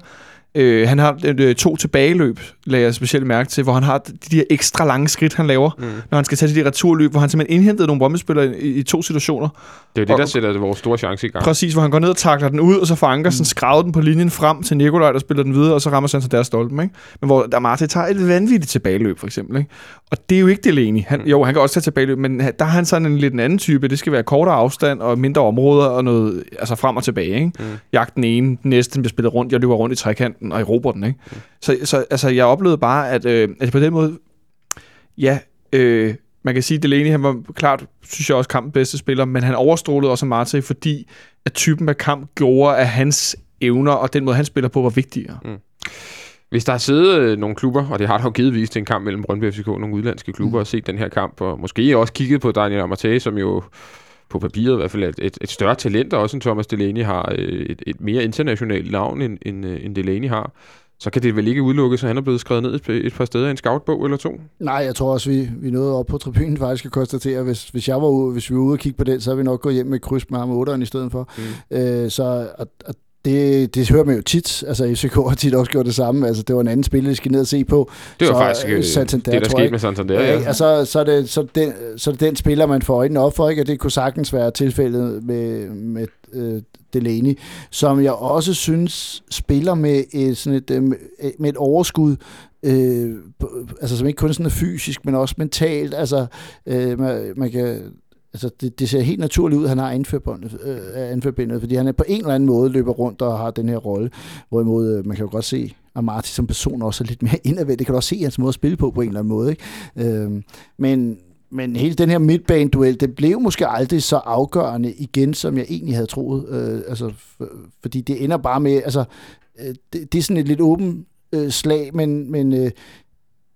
S3: Øh, han har øh, to tilbageløb, lagde jeg specielt mærke til, hvor han har de der ekstra lange skridt, han laver,
S2: Mm.
S3: når han skal tage de returløb, hvor han simpelthen indhentede nogle bombespillere i, i to situationer.
S2: Det er jo det,
S3: Og-
S2: der sætter vores store chance i gang.
S3: Præcis, hvor han går ned og takler den ud, og så får Ankersen mm. skravet den på linjen frem til Nikolaj, der spiller den videre, og så rammer Santander deres stolpen, ikke? Men hvor der Marte tager et vanvittigt tilbageløb, for eksempel, ikke? Og det er jo ikke Delaney. Han,
S2: Mm.
S3: jo, han kan også tage tilbageløb, men han- der har han sådan en lidt en anden type. Det skal være kortere afstand og mindre områder og noget, altså frem og tilbage, ikke?
S2: Mm.
S3: Jagt den ene, den næste den bliver spillet rundt, jeg løber rundt i trekanten og erobrer den, ikke? Så, så altså, jeg oplevede bare, at, øh, at på den måde, ja, øh, man kan sige, at Delaney, han var klart, synes jeg også, kampens bedste spiller, men han overstrålede også Marte, fordi at typen af kamp gjorde, at hans evner og den måde, han spiller på, var vigtigere.
S2: Hvis der har siddet øh, nogle klubber, og det har der jo givetvis til en kamp mellem Brøndby og FCK, nogle udlandske klubber, mm. og set den her kamp, og måske også kigget på Daniel Amartey, som jo på papiret i hvert fald et, et, større talent, og også en Thomas Delaney har øh, et, et mere internationalt navn, end, end, øh, end Delaney har, så kan det vel ikke udelukkes, at han er blevet skrevet ned et, et par steder i en scoutbog eller to.
S4: Nej, jeg tror også, vi, vi nåede op på tribunen faktisk at konstatere, hvis, hvis, jeg var ude, hvis vi var ude og kigge på den, så havde vi nok gået hjem med et kryds med ham 8'eren i stedet for.
S2: Mm.
S4: Øh, så og, og det, det hører man jo tit. Altså, FCK har tit også gjort det samme. Altså, det var en anden spiller, de skal ned og se på.
S2: Det var
S4: Så,
S2: faktisk
S4: øh,
S2: øh,
S4: Santander,
S2: det, der skete med Santander.
S4: Ja,
S2: Ja,
S4: ikke? altså, så, er det, så, den, så er det den spiller, man får øjnene op for, ikke? og det kunne sagtens være tilfældet med, med øh, Delaney, som jeg også synes spiller med et, sådan et, øh, med et overskud, øh, altså som ikke kun sådan er fysisk, men også mentalt. Altså, øh, man, man kan, altså det, det ser helt naturligt ud, at han har anførbindet, øh, anførbindet, fordi han på en eller anden måde løber rundt og har den her rolle, hvorimod øh, man kan jo godt se, at Martin som person også er lidt mere indadvendt. Det kan du også se i hans måde at spille på, på en eller anden måde. Ikke? Øh, men, men hele den her midtbaneduel, det blev måske aldrig så afgørende igen, som jeg egentlig havde troet. Øh, altså, for, fordi det ender bare med, altså, øh, det, det er sådan et lidt åbent øh, slag, men, men, øh,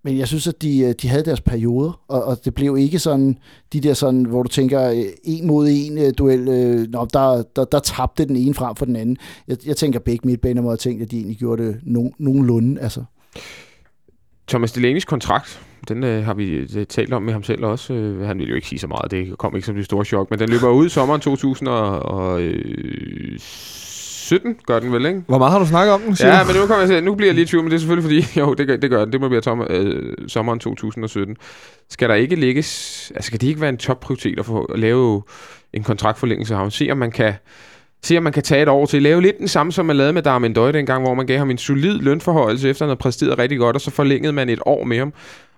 S4: men jeg synes, at de, øh, de havde deres perioder, og, og det blev ikke sådan, de der sådan, hvor du tænker, øh, en mod en øh, duel, øh, nå, der, der, der tabte den ene frem for den anden. Jeg, jeg tænker, begge midtbaner må have tænkt, at de egentlig gjorde det no, nogenlunde, altså.
S2: Thomas Delaney's kontrakt, den øh, har vi talt om med ham selv også. Øh, han ville jo ikke sige så meget, det kom ikke som det store chok, men den løber ud i sommeren 2017, gør den vel, ikke?
S3: Hvor meget har du snakket om den, siger
S2: Ja, men nu, kommer jeg til, nu bliver jeg lidt i tvivl, men det er selvfølgelig fordi, jo, det gør, det gør den. Det må blive tom, øh, sommeren 2017. Skal der ikke lægges, altså skal det ikke være en topprioritet at, få, at lave en kontraktforlængelse af ham? Se om man kan Se om man kan tage et år til. Lave lidt den samme, som man lavede med Darmin Døj dengang, hvor man gav ham en solid lønforhøjelse, efter han havde præsteret rigtig godt, og så forlængede man et år med ham.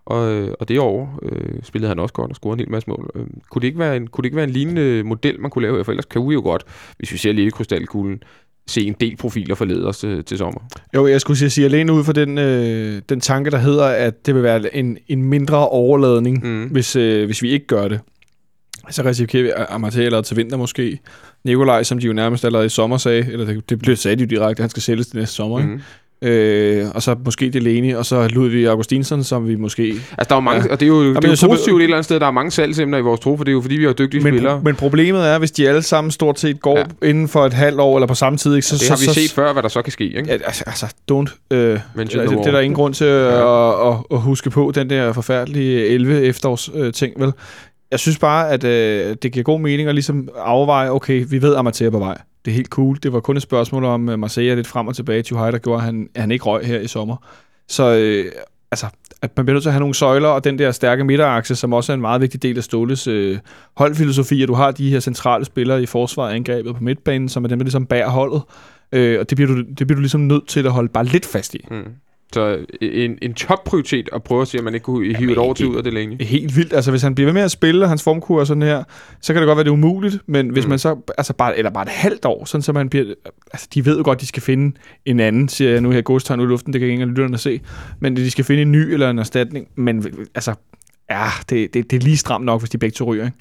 S2: Og, øh, og det år øh, spillede han også godt og scorede en hel masse mål. Øh, kunne, det ikke være en, kunne det ikke være en lignende model, man kunne lave? For ellers kan vi jo godt, hvis vi ser lidt i krystalkuglen, se en del profiler forlede os til, til sommer.
S3: Jo, jeg skulle sige, sige alene ud for den, øh, den tanke, der hedder, at det vil være en, en mindre overladning,
S2: Mm.
S3: hvis, øh, hvis vi ikke gør det. Så risikerer Amartey allerede til vinter måske. Nikolaj, som de jo nærmest allerede i sommer sagde, eller det, det blev sagde de jo direkte, at han skal sælges til næste sommer. Mm.
S2: Mm.
S3: Øh, og så måske Delaney, og så Ludvig Augustinsson, som vi måske...
S2: Altså, der er jo mange, ja.
S3: Ja.
S2: og det er jo, det er jo
S3: så-
S2: positivt et eller andet sted. Der er mange salgsemner i vores tro, for det er jo fordi, vi har dygtige
S3: Men,
S2: spillere.
S3: men problemet er, hvis de alle sammen stort set går
S2: Ja.
S3: ja. inden for et halvt år, eller på samme tid, ikke, så...
S2: det har
S3: så,
S2: vi
S3: så,
S2: set før, hvad der så kan ske. Ikke?
S3: Ja, altså, altså don't. Øh,
S2: Mention
S3: det, det, det er der ingen grund til at,
S2: Ja.
S3: at, at, at huske på, den der forfærdelige 11 efterårs øh, ting, vel? Jeg synes bare, at øh, det giver god mening at ligesom afveje, okay, vi ved, at Amateur er på vej. Det er helt cool. Det var kun et spørgsmål om øh, Marseille lidt frem og tilbage. Tuhaj, der gjorde, at han, at han ikke røg her i sommer. Så øh, altså, at man bliver nødt til at have nogle søjler, og den der stærke midterakse, som også er en meget vigtig del af Ståles øh, holdfilosofi, at du har de her centrale spillere i forsvaret angrebet på midtbanen, som er dem, der ligesom bærer holdet. Øh, og det bliver, du, det bliver du ligesom nødt til at holde bare lidt fast i.
S2: Mm. Så en, en topprioritet at prøve at se, om man ikke kunne hive et år til ud af det længe.
S3: helt vildt. Altså, hvis han bliver ved med at spille, og hans formkur er sådan her, så kan det godt være, det er umuligt, men hvis
S2: Mm.
S3: man så, altså bare, eller bare et halvt år, sådan så man bliver, altså de ved jo godt, de skal finde en anden, siger jeg nu her godstegn ud i luften, det kan ingen af lytterne se, men de skal finde en ny eller en erstatning, men altså, ja, det, det, det er lige stramt nok, hvis de begge to ryger, ikke?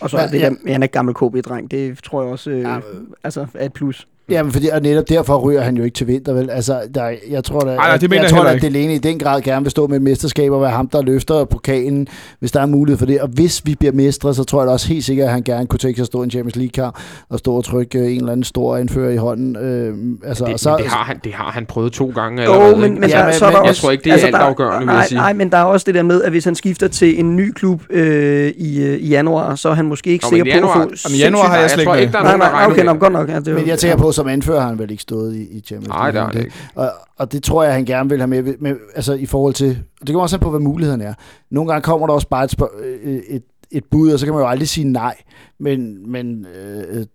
S5: Og så er det
S4: ja.
S5: der, han er gammel KB-dreng, det tror jeg også øh,
S4: ja,
S5: altså er et plus.
S4: Jamen, fordi, og netop derfor ryger han jo ikke til vinter, vel? Altså, der, jeg tror, der,
S3: Ej, nej, det mener
S4: jeg,
S3: jeg
S4: tror, at. Delaney i den grad gerne vil stå med et mesterskab og være ham, der løfter pokalen, hvis der er mulighed for det. Og hvis vi bliver mestre, så tror jeg da også helt sikkert, at han gerne kunne tænke sig at stå i en Champions League-kamp og stå og trykke øh, en eller anden stor anfører i hånden. Øh, altså,
S2: Det,
S4: og så,
S2: men det, har han, det har han prøvet to gange
S5: Jo,
S2: allerede.
S5: men,
S2: ikke?
S5: men
S4: Ja, men-
S5: så er
S4: men
S5: der
S4: jeg
S5: også,
S2: tror ikke, det er altafgørende, vil jeg
S5: nej,
S2: sige.
S5: Nej, men der er også det der med, at hvis han skifter til en ny klub øh, i, øh, i januar, så er han måske ikke
S2: Nå,
S5: sikker
S2: men
S5: på
S2: januar-
S5: at få...
S3: Jamen, januar har jeg
S2: jeg
S3: slet ikke
S5: Nej, nej, okay, nå, godt nok. Ja, det var,
S4: men jeg tænker på, som anfører har han vel ikke stået i, i Champions
S2: Nej, det
S4: League.
S2: har det ikke.
S4: Og, og det tror jeg, han gerne vil have med, med altså i forhold til, det kommer også an på, hvad mulighederne er. Nogle gange kommer der også bare et, spørg- øh, et, et bud, og så kan man jo aldrig sige nej. Men, men øh,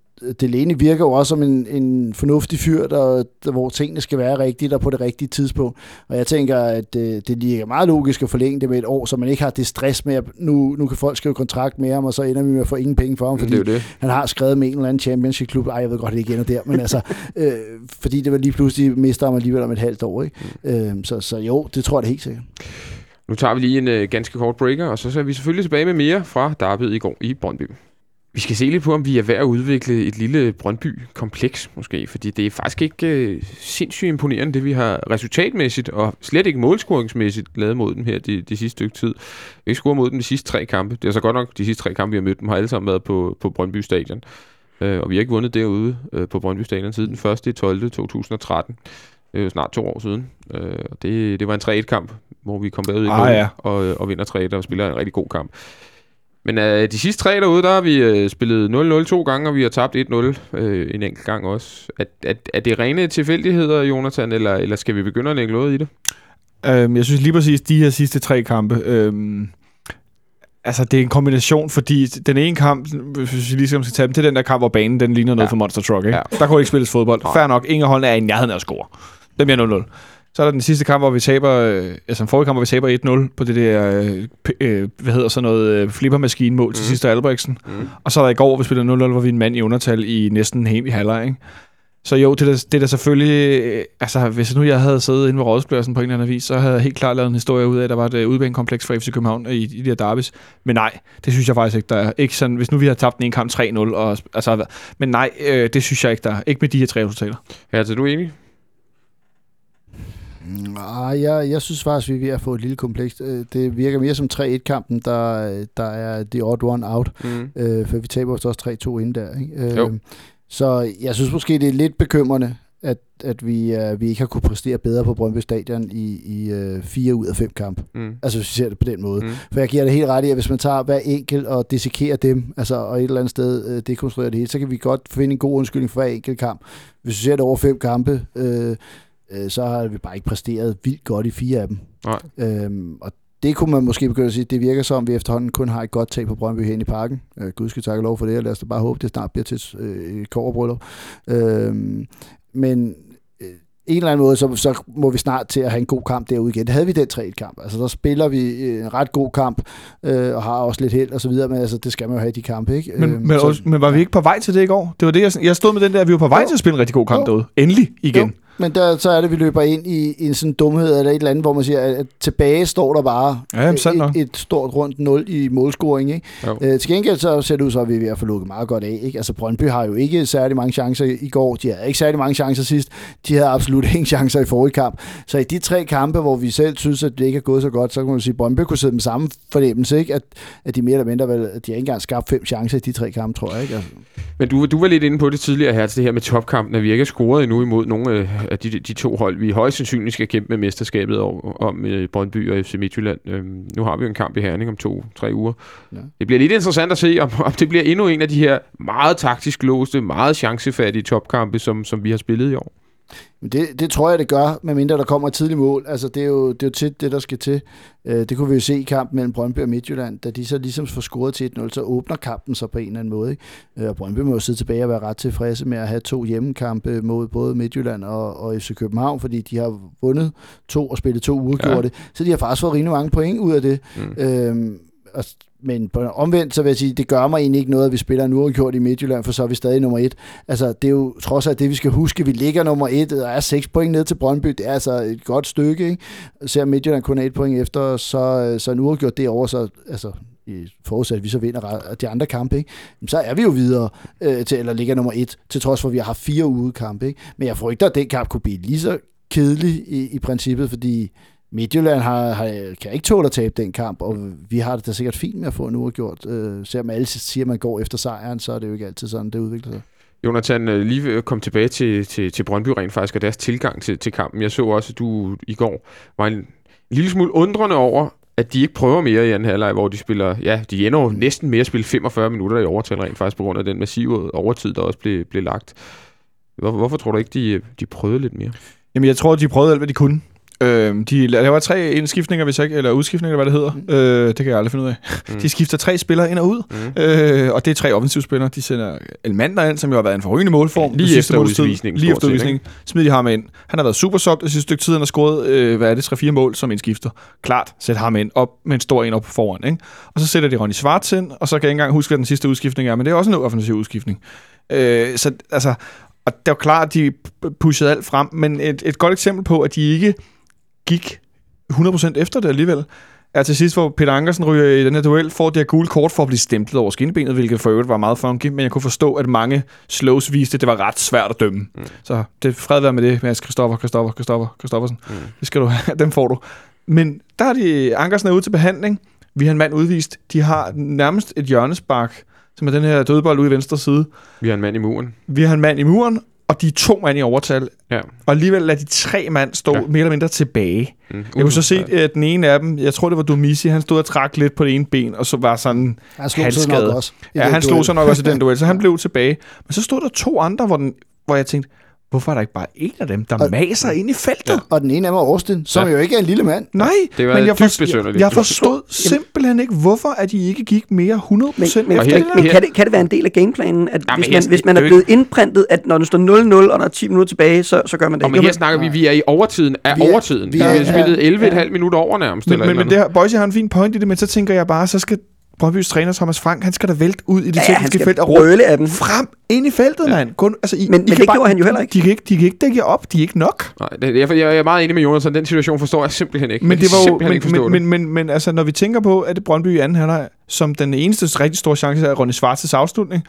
S4: Delaney virker jo også som en, en fornuftig fyr, der, der, hvor tingene skal være rigtigt og på det rigtige tidspunkt. Og jeg tænker, at øh, det ligger meget logisk at forlænge det med et år, så man ikke har det stress med, at nu, nu kan folk skrive kontrakt med ham, og så ender vi med at få ingen penge for ham, fordi
S2: det det.
S4: han har skrevet med en eller anden championship-klub. Ej, jeg ved godt, det ikke ender der, men altså, øh, fordi det var lige pludselig mister ham alligevel om et halvt år. Ikke? Øh, så, så jo, det tror jeg da helt sikkert.
S2: Nu tager vi lige en øh, ganske kort breaker, og så er vi selvfølgelig tilbage med mere fra Derbyet i går i Brøndby. Vi skal se lidt på, om vi er ved at udvikle et lille Brøndby-kompleks, måske, fordi det er faktisk ikke øh, sindssygt imponerende, det vi har resultatmæssigt, og slet ikke målscoringsmæssigt lavet mod dem her de, de sidste stykke tid. Vi ikke scoret mod dem de sidste tre kampe. Det er så godt nok, de sidste tre kampe, vi har mødt dem, har alle sammen været på, på Brøndby Stadion. Øh, og vi har ikke vundet derude øh, på Brøndby Stadion siden den 1. i 12. 2013. Det er jo snart to år siden. Øh, det, det var en 3-1-kamp, hvor vi kom bagud i
S3: Ah, ja.
S2: og, og vinder 3-1 og spiller en rigtig god kamp. Men øh, de sidste tre derude, der har vi øh, spillet 0-0 to gange, og vi har tabt 1-0 øh, en enkelt gang også. Er, er, er det rene tilfældigheder, Jonathan, eller, eller skal vi begynde at lægge noget i det?
S3: Øhm, jeg synes lige præcis, de her sidste tre kampe, øhm, altså det er en kombination, fordi den ene kamp, hvis vi lige skal tage dem, det er den der kamp, hvor banen den ligner noget
S2: Ja.
S3: for Monster Truck. Ikke?
S2: Ja.
S3: Der kunne ikke spilles fodbold. Fair nok, ingen af holdene er i nærheden af at score. Den bliver 0-0. Så er der den sidste kamp, hvor vi taber, øh, altså en forrige kamp, hvor vi taber 1-0 på det der, øh, øh, hvad hedder sådan noget, øh, flippermaskine-mål til
S2: Mm.
S3: sidste Albrechtsen.
S2: Mm.
S3: Og så er der i går, hvor vi spiller 0-0, hvor vi er en mand i undertal i næsten en hel halvleg, ikke? Så jo, det er, da- det er da selvfølgelig... Altså, hvis nu jeg havde siddet inde ved rådspladsen på en eller anden vis, så havde jeg helt klart lavet en historie ud af, at der var et udbanekompleks for FC København i, i de her derbys. Men nej, det synes jeg faktisk ikke, der er. Ikke sådan, hvis nu vi har tabt den ene kamp 3-0, og, altså, men nej, øh, det synes jeg ikke, der er. Ikke med de her tre resultater.
S2: Ja, så er du enig?
S4: Nej, jeg, jeg synes faktisk, vi er ved at få et lille kompleks. Øh, Det virker mere som 3-1-kampen, der, der er the odd one out.
S2: Mm.
S4: Øh, for vi taber også 3-2 inden der. Ikke? Øh,
S2: Jo.
S4: Så jeg synes måske, det er lidt bekymrende, at, at vi, øh, vi ikke har kunne præstere bedre på Brøndby Stadion i, i øh, fire ud af fem kampe.
S2: Mm.
S4: Altså hvis vi ser det på den måde.
S2: Mm.
S4: For jeg giver det helt ret i, at hvis man tager hver enkelt og dissekerer dem, altså og et eller andet sted øh, dekonstruerer det hele, så kan vi godt finde en god undskyldning for hver enkelt kamp. Hvis vi ser det over fem kampe, øh, øh, så har vi bare ikke præsteret vildt godt i fire af dem.
S2: Nej.
S4: Øhm, og det kunne man måske begynde at sige, det virker som, at vi efterhånden kun har et godt tag på Brøndby hen i parken. Øh, Gud skal takke lov for det, og lad os da bare håbe, det snart bliver til øh, et koverbryllup. Øhm, men øh, en eller anden måde, så, så må vi snart til at have en god kamp derude igen. Det havde vi den 3-1-kamp. Altså, der spiller vi øh, en ret god kamp, øh, og har også lidt held og så videre, men altså, det skal man jo have i de kampe, ikke?
S3: Men,
S4: Øhm,
S3: men,
S4: så-
S3: så, men var vi ikke på vej til det i går? Det var det, jeg, jeg stod med den der, at vi var på vej
S4: Jo.
S3: til at spille en rigtig god kamp
S4: Jo.
S3: derude. Endelig igen.
S4: Jo. Men der, så er det, at vi løber ind i, i en sådan dumhed eller et eller andet, hvor man siger, at, tilbage står der bare
S3: Ja,
S4: et, et stort rundt 0 i målscoring. Ikke?
S2: Jo.
S4: Øh, til gengæld så ser det ud så, at vi er ved at få lukket meget godt af. Ikke? Altså Brøndby har jo ikke særlig mange chancer i går. De havde ikke særlig mange chancer sidst. De havde absolut ingen chancer i forrige kamp. Så i de tre kampe, hvor vi selv synes, at det ikke er gået så godt, så kan man sige, at Brøndby kunne sidde med samme fornemmelse. Ikke? At, at de mere eller mindre, vel, at de har ikke engang skabt fem chancer i de tre kampe, tror jeg. Ikke? Altså,
S2: Men du, du var lidt inde på det tidligere her, det her med topkampen, at vi ikke har scoret endnu imod nogle øh, af de, de to hold, vi højst sandsynligt skal kæmpe med mesterskabet om, om øh, Brøndby og FC Midtjylland. Øhm, nu har vi jo en kamp i Herning om to-tre uger.
S4: Ja.
S2: Det bliver lidt interessant at se, om, om det bliver endnu en af de her meget taktisk låste, meget chancefattige topkampe, som, som vi har spillet i år.
S4: Det, det tror jeg, det gør, medmindre der kommer et tidligt mål. Altså, det er jo, det er jo tit det, der skal til. Øh, det kunne vi jo se i kampen mellem Brøndby og Midtjylland. Da de så ligesom får scoret til 1-0, så åbner kampen så på en eller anden måde. Ikke? Øh, og Brøndby må jo sidde tilbage og være ret tilfredse med at have to hjemmekampe mod både Midtjylland og, og FC København, fordi de har vundet to og spillet to uafgjorte. Ja. Så de har faktisk fået rimelig mange point ud af det.
S2: Mm.
S4: Øhm, og, men på omvendt, så vil jeg sige, det gør mig egentlig ikke noget, at vi spiller en uafgjort i Midtjylland, for så er vi stadig nummer et. Altså, det er jo trods alt det, vi skal huske. Vi ligger nummer et, og er seks point ned til Brøndby. Det er altså et godt stykke, ikke? Ser Midtjylland kun er et point efter, så, så en uafgjort derovre, så altså, i forudsat, at vi så vinder de andre kampe, ikke? Jamen, så er vi jo videre øh, til, eller ligger nummer et, til trods for, at vi har haft fire ude kampe. Ikke? Men jeg frygter, at den kamp kunne blive lige så kedelig i, i princippet, fordi Midtjylland har, har, kan ikke tåle at tabe den kamp, og vi har det da sikkert fint med at få en uafgjort. Øh, selvom alle siger, at man går efter sejren, så er det jo ikke altid sådan, det udvikler sig.
S2: Jonathan, øh, lige kom tilbage til, til, til Brøndby rent faktisk, og deres tilgang til, til kampen. Jeg så også, at du i går var en, en lille smule undrende over, at de ikke prøver mere i anden halvleg, hvor de spiller, ja, de ender jo næsten mere at spille 45 minutter i overtal rent faktisk, på grund af den massive overtid, der også blev, blev lagt. Hvor, hvorfor tror du ikke, de, de prøvede lidt mere?
S3: Jamen, jeg tror, de prøvede alt, hvad de kunne. Øh, de laver tre indskiftninger, hvis ikke, eller udskiftninger, hvad det hedder. Mm. Øh, det kan jeg aldrig finde ud af. Mm. De skifter tre spillere ind og ud, mm. øh, og det er tre offensivspillere. De sender Elmander ind, som jo har været en forrygende målform.
S2: Ja, lige efter udvisningen.
S3: Lige efter udvisningen. Smider de ham ind. Han har været super soft det sidste stykke tid. Han har scoret, øh, hvad er det, 3-4 mål som indskifter. Klart, sæt ham ind op med en stor en op foran. Ikke? Og så sætter de Ronny Schwartz ind, og så kan jeg ikke engang huske, hvad den sidste udskiftning er, men det er også en offensiv udskiftning. Øh, så altså, og det var klart, at de pushede alt frem, men et, et godt eksempel på, at de ikke gik 100% efter det alligevel, er til sidst, hvor Peter Ankersen ryger i den her duel, får det her gule kort for at blive stemplet over skinnebenet, hvilket for øvrigt var meget funky, men jeg kunne forstå, at mange slows viste, at det var ret svært at dømme. Mm. Så det fred være med det, Mads Kristoffer, Kristoffer, Kristoffer, Kristoffersen. Mm. Det skal du have, den får du. Men der er de, Ankersen er ude til behandling, vi har en mand udvist, de har nærmest et hjørnespark, som er den her dødbold ude i venstre side.
S2: Vi har en mand i muren.
S3: Vi har en mand i muren, og de er to mand i overtal.
S2: Ja.
S3: Og alligevel lader de tre mand stå ja. mere eller mindre tilbage.
S2: Mm.
S3: Jeg kunne så se, at den ene af dem, jeg tror det var Domisi, han stod og trak lidt på det ene ben, og så var sådan
S4: Han slog sig nok også.
S3: Ja, han
S4: duel.
S3: slog sig nok også i den duel, så han blev tilbage. Men så stod der to andre, hvor, den, hvor jeg tænkte, hvorfor er der ikke bare en af dem, der
S4: Og-
S3: maser ind i feltet? Ja.
S4: Og den ene af dem er Austin, som
S2: Ja.
S4: jo ikke er en lille mand.
S3: Nej,
S2: Det var
S3: men jeg,
S2: dybt
S3: for, jeg, jeg forstod simpelthen ikke, hvorfor at de ikke gik mere 100%
S5: Men, men,
S3: efter
S5: men,
S2: her-
S3: det
S5: men kan, det, kan det være en del af gameplanen, at
S2: Ja,
S5: hvis,
S2: her-
S5: man, hvis man er blevet indprintet, at når det står 0-0, og der er 10 minutter tilbage, så, så gør man det
S2: Og
S5: ikke?
S2: men her snakker vi, vi er i overtiden af
S4: Vi er-
S2: overtiden.
S4: vi
S2: Vi
S4: er-
S2: har spillet
S4: ja,
S2: 11,5
S4: ja.
S2: minutter over nærmest.
S3: Men,
S2: eller
S3: men, men det her, Boise har en fin point i det, men så tænker jeg bare, så skal Brøndby's træner Thomas Frank, han skal da vælte ud i det
S5: Ja,
S3: tekniske felt og
S5: brøle af dem.
S3: frem ind i feltet, ja. mand. Kun, altså, I,
S5: Men-
S3: I
S5: men det gjorde han jo heller ikke.
S3: De kan ikke, de kan ikke dække jer op, de er ikke nok.
S2: Nej, det, jeg, jeg er meget enig med Jonas, så den situation forstår jeg simpelthen ikke.
S3: Men det var jo,
S2: simpelthen ikke
S3: men, men, men, men, altså, når vi tænker på, at det Brøndby i anden halvleg, som den eneste rigtig store chance er Ronny Schwarzes afslutning,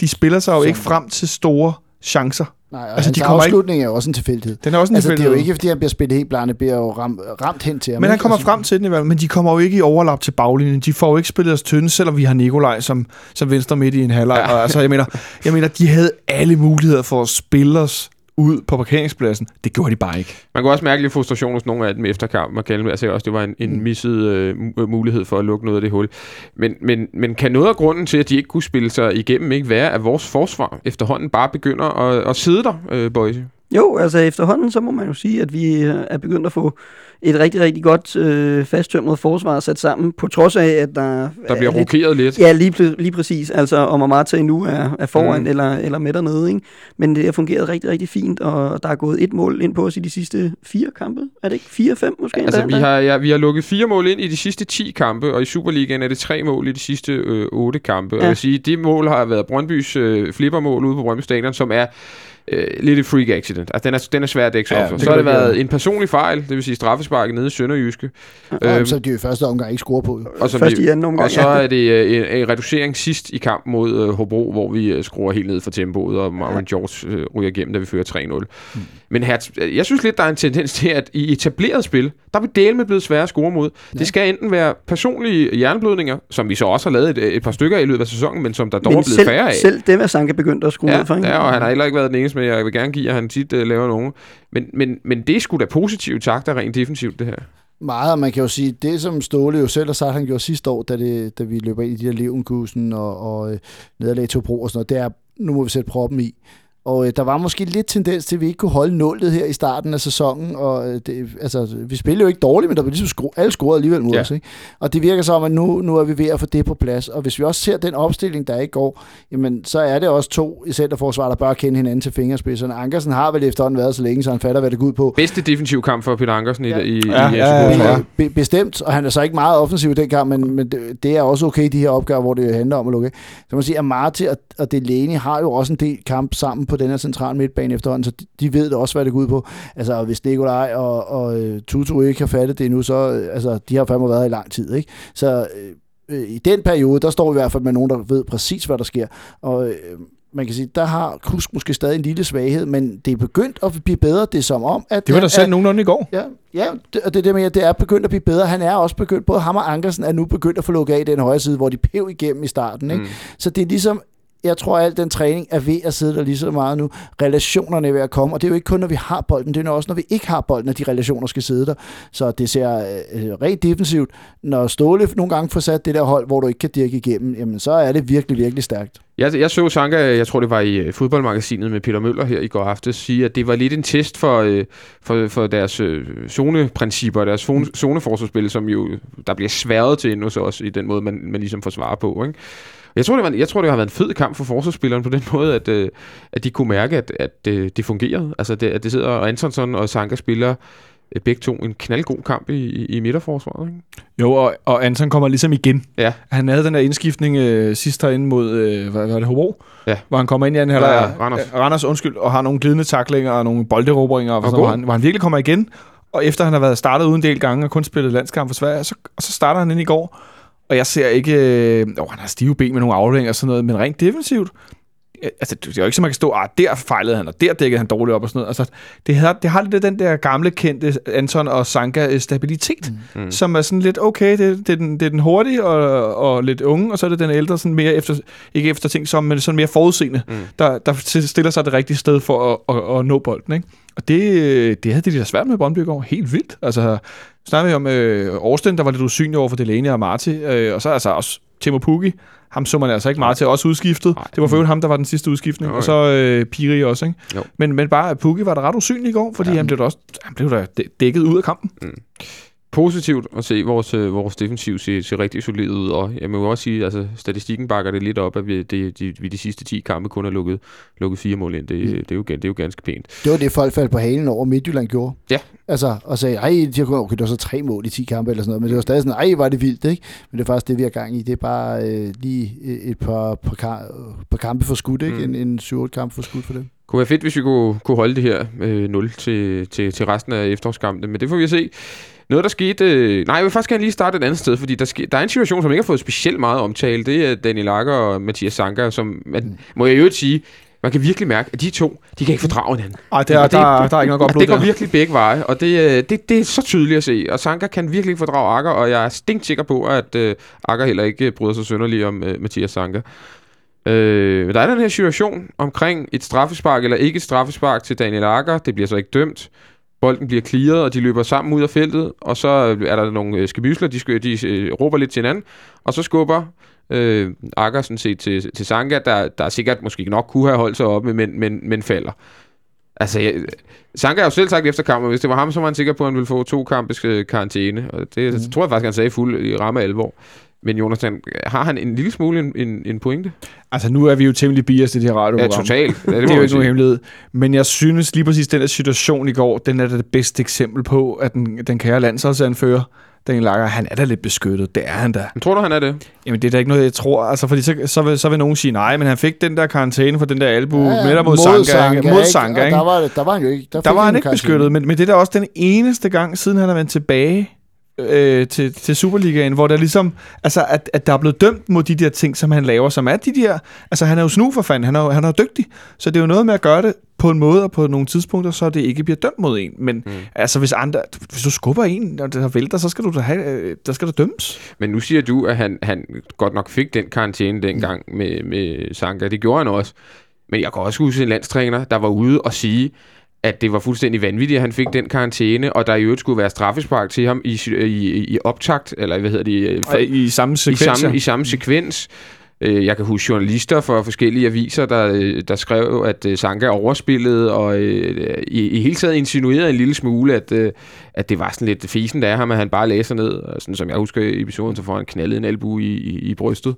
S3: de spiller sig jo
S4: Som-
S3: ikke frem til store chancer.
S4: Nej, og
S3: Altså,
S4: altså,
S3: de
S4: hans
S3: kommer ikke-
S4: afslutning er jo også en tilfældighed.
S3: Den er også en
S4: Altså, det er jo
S3: tilfældighed.
S4: ikke, fordi han bliver spillet helt blandt, det bliver jo ram, ramt hen til ham.
S3: Men han
S4: ikke?
S3: kommer
S4: Altså,
S3: frem til den i hvert fald, men de kommer jo ikke i overlap til baglinjen. De får jo ikke spillet os tynde, selvom vi har Nikolaj som, som venstre midt i en halvleg. Ja. Og, altså, jeg, mener, jeg mener, de havde alle muligheder for at spille os ud på parkeringspladsen. Det gjorde de bare ikke.
S2: Man kunne også mærke lidt frustration hos nogle af dem efter kampen, og Kalme, altså også, det var en, en
S4: Mm.
S2: misset øh, mu- mulighed for at lukke noget af det hul. Men, men, men kan noget af grunden til, at de ikke kunne spille sig igennem, ikke være, at vores forsvar efterhånden bare begynder at, at sidde der, øh, Boise?
S5: Jo, altså efterhånden, så må man jo sige, at vi øh, er begyndt at få et rigtig, rigtig godt øh, fasttømret forsvar sat sammen, på trods af, at der,
S2: Der
S5: er
S2: bliver
S5: lidt,
S2: rokeret lidt.
S5: Ja, lige, lige præcis. Altså, om Amata nu er, er foran
S2: Mm.
S5: eller, eller med dernede. Ikke? Men det har fungeret rigtig, rigtig fint, og der er gået et mål ind på os i de sidste fire kampe. Er det ikke? Fire-fem måske?
S2: Altså, vi har, ja, vi har lukket fire mål ind i de sidste 10 kampe, og i Superligaen er det tre mål i de sidste øh, 8 kampe. Ja. Og jeg vil sige, det mål har været Brøndbys øh, flippermål ude på Brøndby Stadion, som er øh, lidt et freak accident. Altså, den er, den er svær at dække sig
S3: Ja,
S2: ja, for.
S3: det
S2: Så har det været en personlig fejl, det vil sige straffesparket nede i Sønderjyske.
S4: Ja,
S2: Øhm,
S4: så de jo i første omgang ikke score på.
S2: Og, så
S5: Først
S2: vi,
S5: i anden omgang,
S2: og så
S5: ja.
S2: er det øh, en, en reducering sidst i kampen mod øh, Hobro, hvor vi øh, skruer helt ned for tempoet, og Marvin George øh, ryger igennem, da vi fører 3-0. Mm. Men her, jeg synes lidt, der er en tendens til, at i etableret spil, der er vi del med blevet svære at score mod. Ja. Det skal enten være personlige jernblødninger, som vi så også har lavet et, et par stykker i løbet af sæsonen, men som der dog er blevet
S5: selv,
S2: færre af.
S5: selv dem er Sanka begyndt at skrue
S2: Ja,
S5: ned for. ikke?
S2: ja, og han har heller ikke været den eneste, men jeg vil gerne give, at han tit uh, laver nogen. Men, men, men det er sgu da positive takter rent defensivt, det her.
S4: Meget, og man kan jo sige, det som Ståle jo selv har sagt, han gjorde sidste år, da, det, da vi løber ind i de der Levenkusen og, og øh, nederlag til Bro og sådan noget, det er, nu må vi sætte proppen i. Og øh, der var måske lidt tendens til, at vi ikke kunne holde nullet her i starten af sæsonen. Og, øh, det, altså, vi spillede jo ikke dårligt, men der var ligesom skru, alle scorede alligevel mod
S2: Ja.
S4: os. Ikke? Og det virker som, at nu, nu er vi ved at få det på plads. Og hvis vi også ser den opstilling, der ikke går, jamen, så er det også to i centerforsvar, der bør kende hinanden til fingerspidserne. Ankersen har vel efterhånden været så længe, så han fatter, hvad det går ud på.
S2: Bedste defensiv kamp for Peter Ankersen
S4: Ja.
S2: i, i,
S3: Ja,
S2: i
S3: ja, ja, ja.
S4: Be- bestemt, og han er så ikke meget offensiv i den kamp, men, men det, det er også okay, de her opgaver, hvor det handler om at lukke. Så man siger, at Marti og, og Delaney har jo også en del kamp sammen på den her centrale midtbane efterhånden, så de, ved det også, hvad det går ud på. Altså, hvis Nikolaj og, og uh, Tutu ikke har fattet det endnu, så uh, altså, de har fandme været i lang tid, ikke? Så uh, øh, i den periode, der står vi i hvert fald med nogen, der ved præcis, hvad der sker. Og øh, man kan sige, der har Kusk måske stadig en lille svaghed, men det er begyndt at blive bedre. Det er som om, at...
S3: Det var der
S4: at-
S3: selv nogenlunde i går.
S4: Ja, ja det, og det, er det med, at det er begyndt at blive bedre. Han er også begyndt, både ham og Ankersen er nu begyndt at få lukket af i den højre side, hvor de pev igennem i starten. Ikke?
S2: Mm.
S4: Så det er ligesom, jeg tror, at al den træning er ved at sidde der lige så meget nu. Relationerne er ved at komme, og det er jo ikke kun, når vi har bolden, det er jo også, når vi ikke har bolden, at de relationer skal sidde der. Så det ser øh, øh, rent defensivt. Når Ståle nogle gange får sat det der hold, hvor du ikke kan dirke igennem, jamen så er det virkelig, virkelig stærkt.
S2: Jeg, jeg så Sanka, jeg tror det var i øh, fodboldmagasinet med Peter Møller her i går aftes, sige, at det var lidt en test for, øh, for, for deres øh, zoneprincipper, deres zone- zoneforsvarsspil, som jo der bliver sværet til endnu så også i den måde, man, man ligesom forsvarer på. Ikke? Jeg tror, det var, jeg tror, det har været en fed kamp for forsvarsspilleren på den måde, at, øh, at de kunne mærke, at, at øh, det fungerede. Altså, det, at det sidder, og Antonsson og Sanka spiller øh, begge to en knaldgod kamp i, i, midterforsvaret. Ikke?
S3: Jo, og, og Anton kommer ligesom igen.
S2: Ja.
S3: Han havde den der indskiftning øh, sidst herinde mod, øh, hvad var det, Hobro?
S2: Ja.
S3: Hvor han kommer ind i anden halvleg.
S2: Ja, Randers.
S3: Øh, Randers, undskyld, og har nogle glidende taklinger og nogle bolderobringer, og,
S2: Og
S3: sådan, hvor, han, hvor han virkelig kommer igen. Og efter han har været startet uden del gange og kun spillet landskamp for Sverige, så, og så starter han ind i går. Og jeg ser ikke... Øh, åh, han har stive ben med nogle afleveringer og sådan noget, men rent defensivt, øh, altså, det er jo ikke så, man kan stå, ah, der fejlede han, og der dækkede han dårligt op og sådan noget. Altså, det har, det har lidt den der gamle, kendte Anton og Sanka stabilitet,
S2: Mm.
S3: mm. som er sådan lidt, okay, det, det, er, den, det er den hurtige og, og lidt unge, og så er det den ældre, sådan mere efter, ikke efter ting som, men sådan mere forudseende,
S2: mm.
S3: der, der stiller sig det rigtige sted for at, at, at nå bolden. Ikke? Og det, det havde de da svært med Brøndby går. Helt vildt. Altså, snakker vi om øh, Årsten, der var lidt usynlig over for Delaney og Marti, øh, og så altså også Timo Pukki. Ham så man altså ikke meget til, også udskiftet.
S2: Nej.
S3: Det var for ham, der var den sidste udskiftning.
S2: Okay.
S3: Og så øh, Piri også. Ikke?
S2: Jo.
S3: Men, men bare Pukki var da ret usynlig i går, fordi
S2: Ja.
S3: han blev da også han blev da dæ- dækket ud af kampen.
S2: Positivt at se vores, øh, vores defensiv se, se rigtig solid ud, og jeg må jo også sige, altså statistikken bakker det lidt op, at vi, det, de, vi de sidste 10 kampe kun har lukket, lukket fire mål ind. Det,
S4: Mm.
S2: det, er jo, det er jo ganske pænt.
S4: Det var det, folk faldt på halen over, Midtjylland gjorde.
S2: Ja.
S4: Altså, og sagde, ej, de har kun, okay, det var så tre mål i 10 kampe eller sådan noget, men det var stadig sådan, ej, var det vildt, ikke? Men det er faktisk det, vi har gang i. Det er bare øh, lige et par, par, par kampe for skud, ikke?
S2: Mm.
S4: En, en 7-8 kamp for skud for dem.
S2: Kunne være fedt, hvis vi kunne, kunne holde det her øh, 0 til, til, til resten af efterårskampene, men det får vi at se. Noget, der skete... Øh, nej, jeg vil faktisk gerne lige starte et andet sted, fordi der, ske, der er en situation, som ikke har fået specielt meget omtale. Det er Daniel Lager og Mathias Sanka, som... Man, må jeg øvrigt sige, man kan virkelig mærke, at de to, de kan ikke fordrage hinanden.
S3: Ej, der,
S2: Og det-
S3: der, der er ikke noget godt blod
S2: det går
S3: der.
S2: virkelig begge veje, og det, øh, det, det er så tydeligt at se. Og Sanka kan virkelig ikke fordrage Akker, og jeg er stinkt sikker på, at øh, Akker heller ikke øh, bryder sig sønderlig om øh, Mathias Sanka. Øh, men der er den her situation omkring et straffespark eller ikke et straffespark til Daniel Akker. Det bliver så ikke dømt. Bolden bliver clearet, og de løber sammen ud af feltet, og så er der nogle øh, skabysler, de, sk- de øh, råber lidt til hinanden, og så skubber øh, Akker sådan set til, til Sanka, der, der sikkert måske nok kunne have holdt sig oppe, men, men, men falder. Altså, jeg, Sanka har jo selv sagt efter kampen, hvis det var ham, så var han sikker på, at han ville få to kampes øh, karantæne. Og det mm. tror jeg faktisk, han sagde fuld i ramme alvor. Men Jonathan, har han en lille smule en, en, en pointe?
S3: Altså, nu er vi jo temmelig biased i det her
S2: Ja,
S3: radioprogram.
S2: totalt. Ja,
S3: Det, det er jo ikke nogen hemmelighed. Men jeg synes lige præcis, den der situation i går, den er da det bedste eksempel på, at den, den kære landsholdsanfører, Daniel Lager, han er da lidt beskyttet. Det er han da.
S2: Men tror du, han er det?
S3: Jamen, det er da ikke noget, jeg tror. Altså, fordi så, så, vil, så vil nogen sige, nej, men han fik den der karantæne for den der albu ja, ja, mod, mod Sanka. ikke? Mod Sanka, ikke?
S4: der var, der var han jo ikke.
S3: Der
S4: fik
S3: var han ikke
S4: karantæne.
S3: beskyttet, men, men det er da også den eneste gang, siden han er vendt tilbage øh, til, til Superligaen, hvor der ligesom, altså, at, at der er blevet dømt mod de der ting, som han laver, som er de der, altså han er jo snu for fanden, han er, han er dygtig, så det er jo noget med at gøre det på en måde og på nogle tidspunkter, så det ikke bliver dømt mod en. Men mm. altså, hvis, andre, hvis du skubber en, og det vælter, så skal du da have, øh, der skal der dømmes.
S2: Men nu siger du, at han, han godt nok fik den karantæne dengang med, med Sanka. Det gjorde han også. Men jeg kan også huske en landstræner, der var ude og sige, at det var fuldstændig vanvittigt, at han fik den karantæne, og der i øvrigt skulle være straffespark til ham i, i, i optakt, eller hvad hedder det? øh,
S3: Og i samme
S2: i
S3: sekvens.
S2: samme,
S3: ja.
S2: i samme sekvens. Jeg kan huske journalister fra forskellige aviser, der, øh, der skrev, at øh, Sanka overspillede, og i, i hele taget insinuerede en lille smule, at, at det var sådan lidt fisen, der er ham, at han bare sig ned. Og Sådan som jeg husker i episoden, så får han knaldet en albu i, i, i brystet.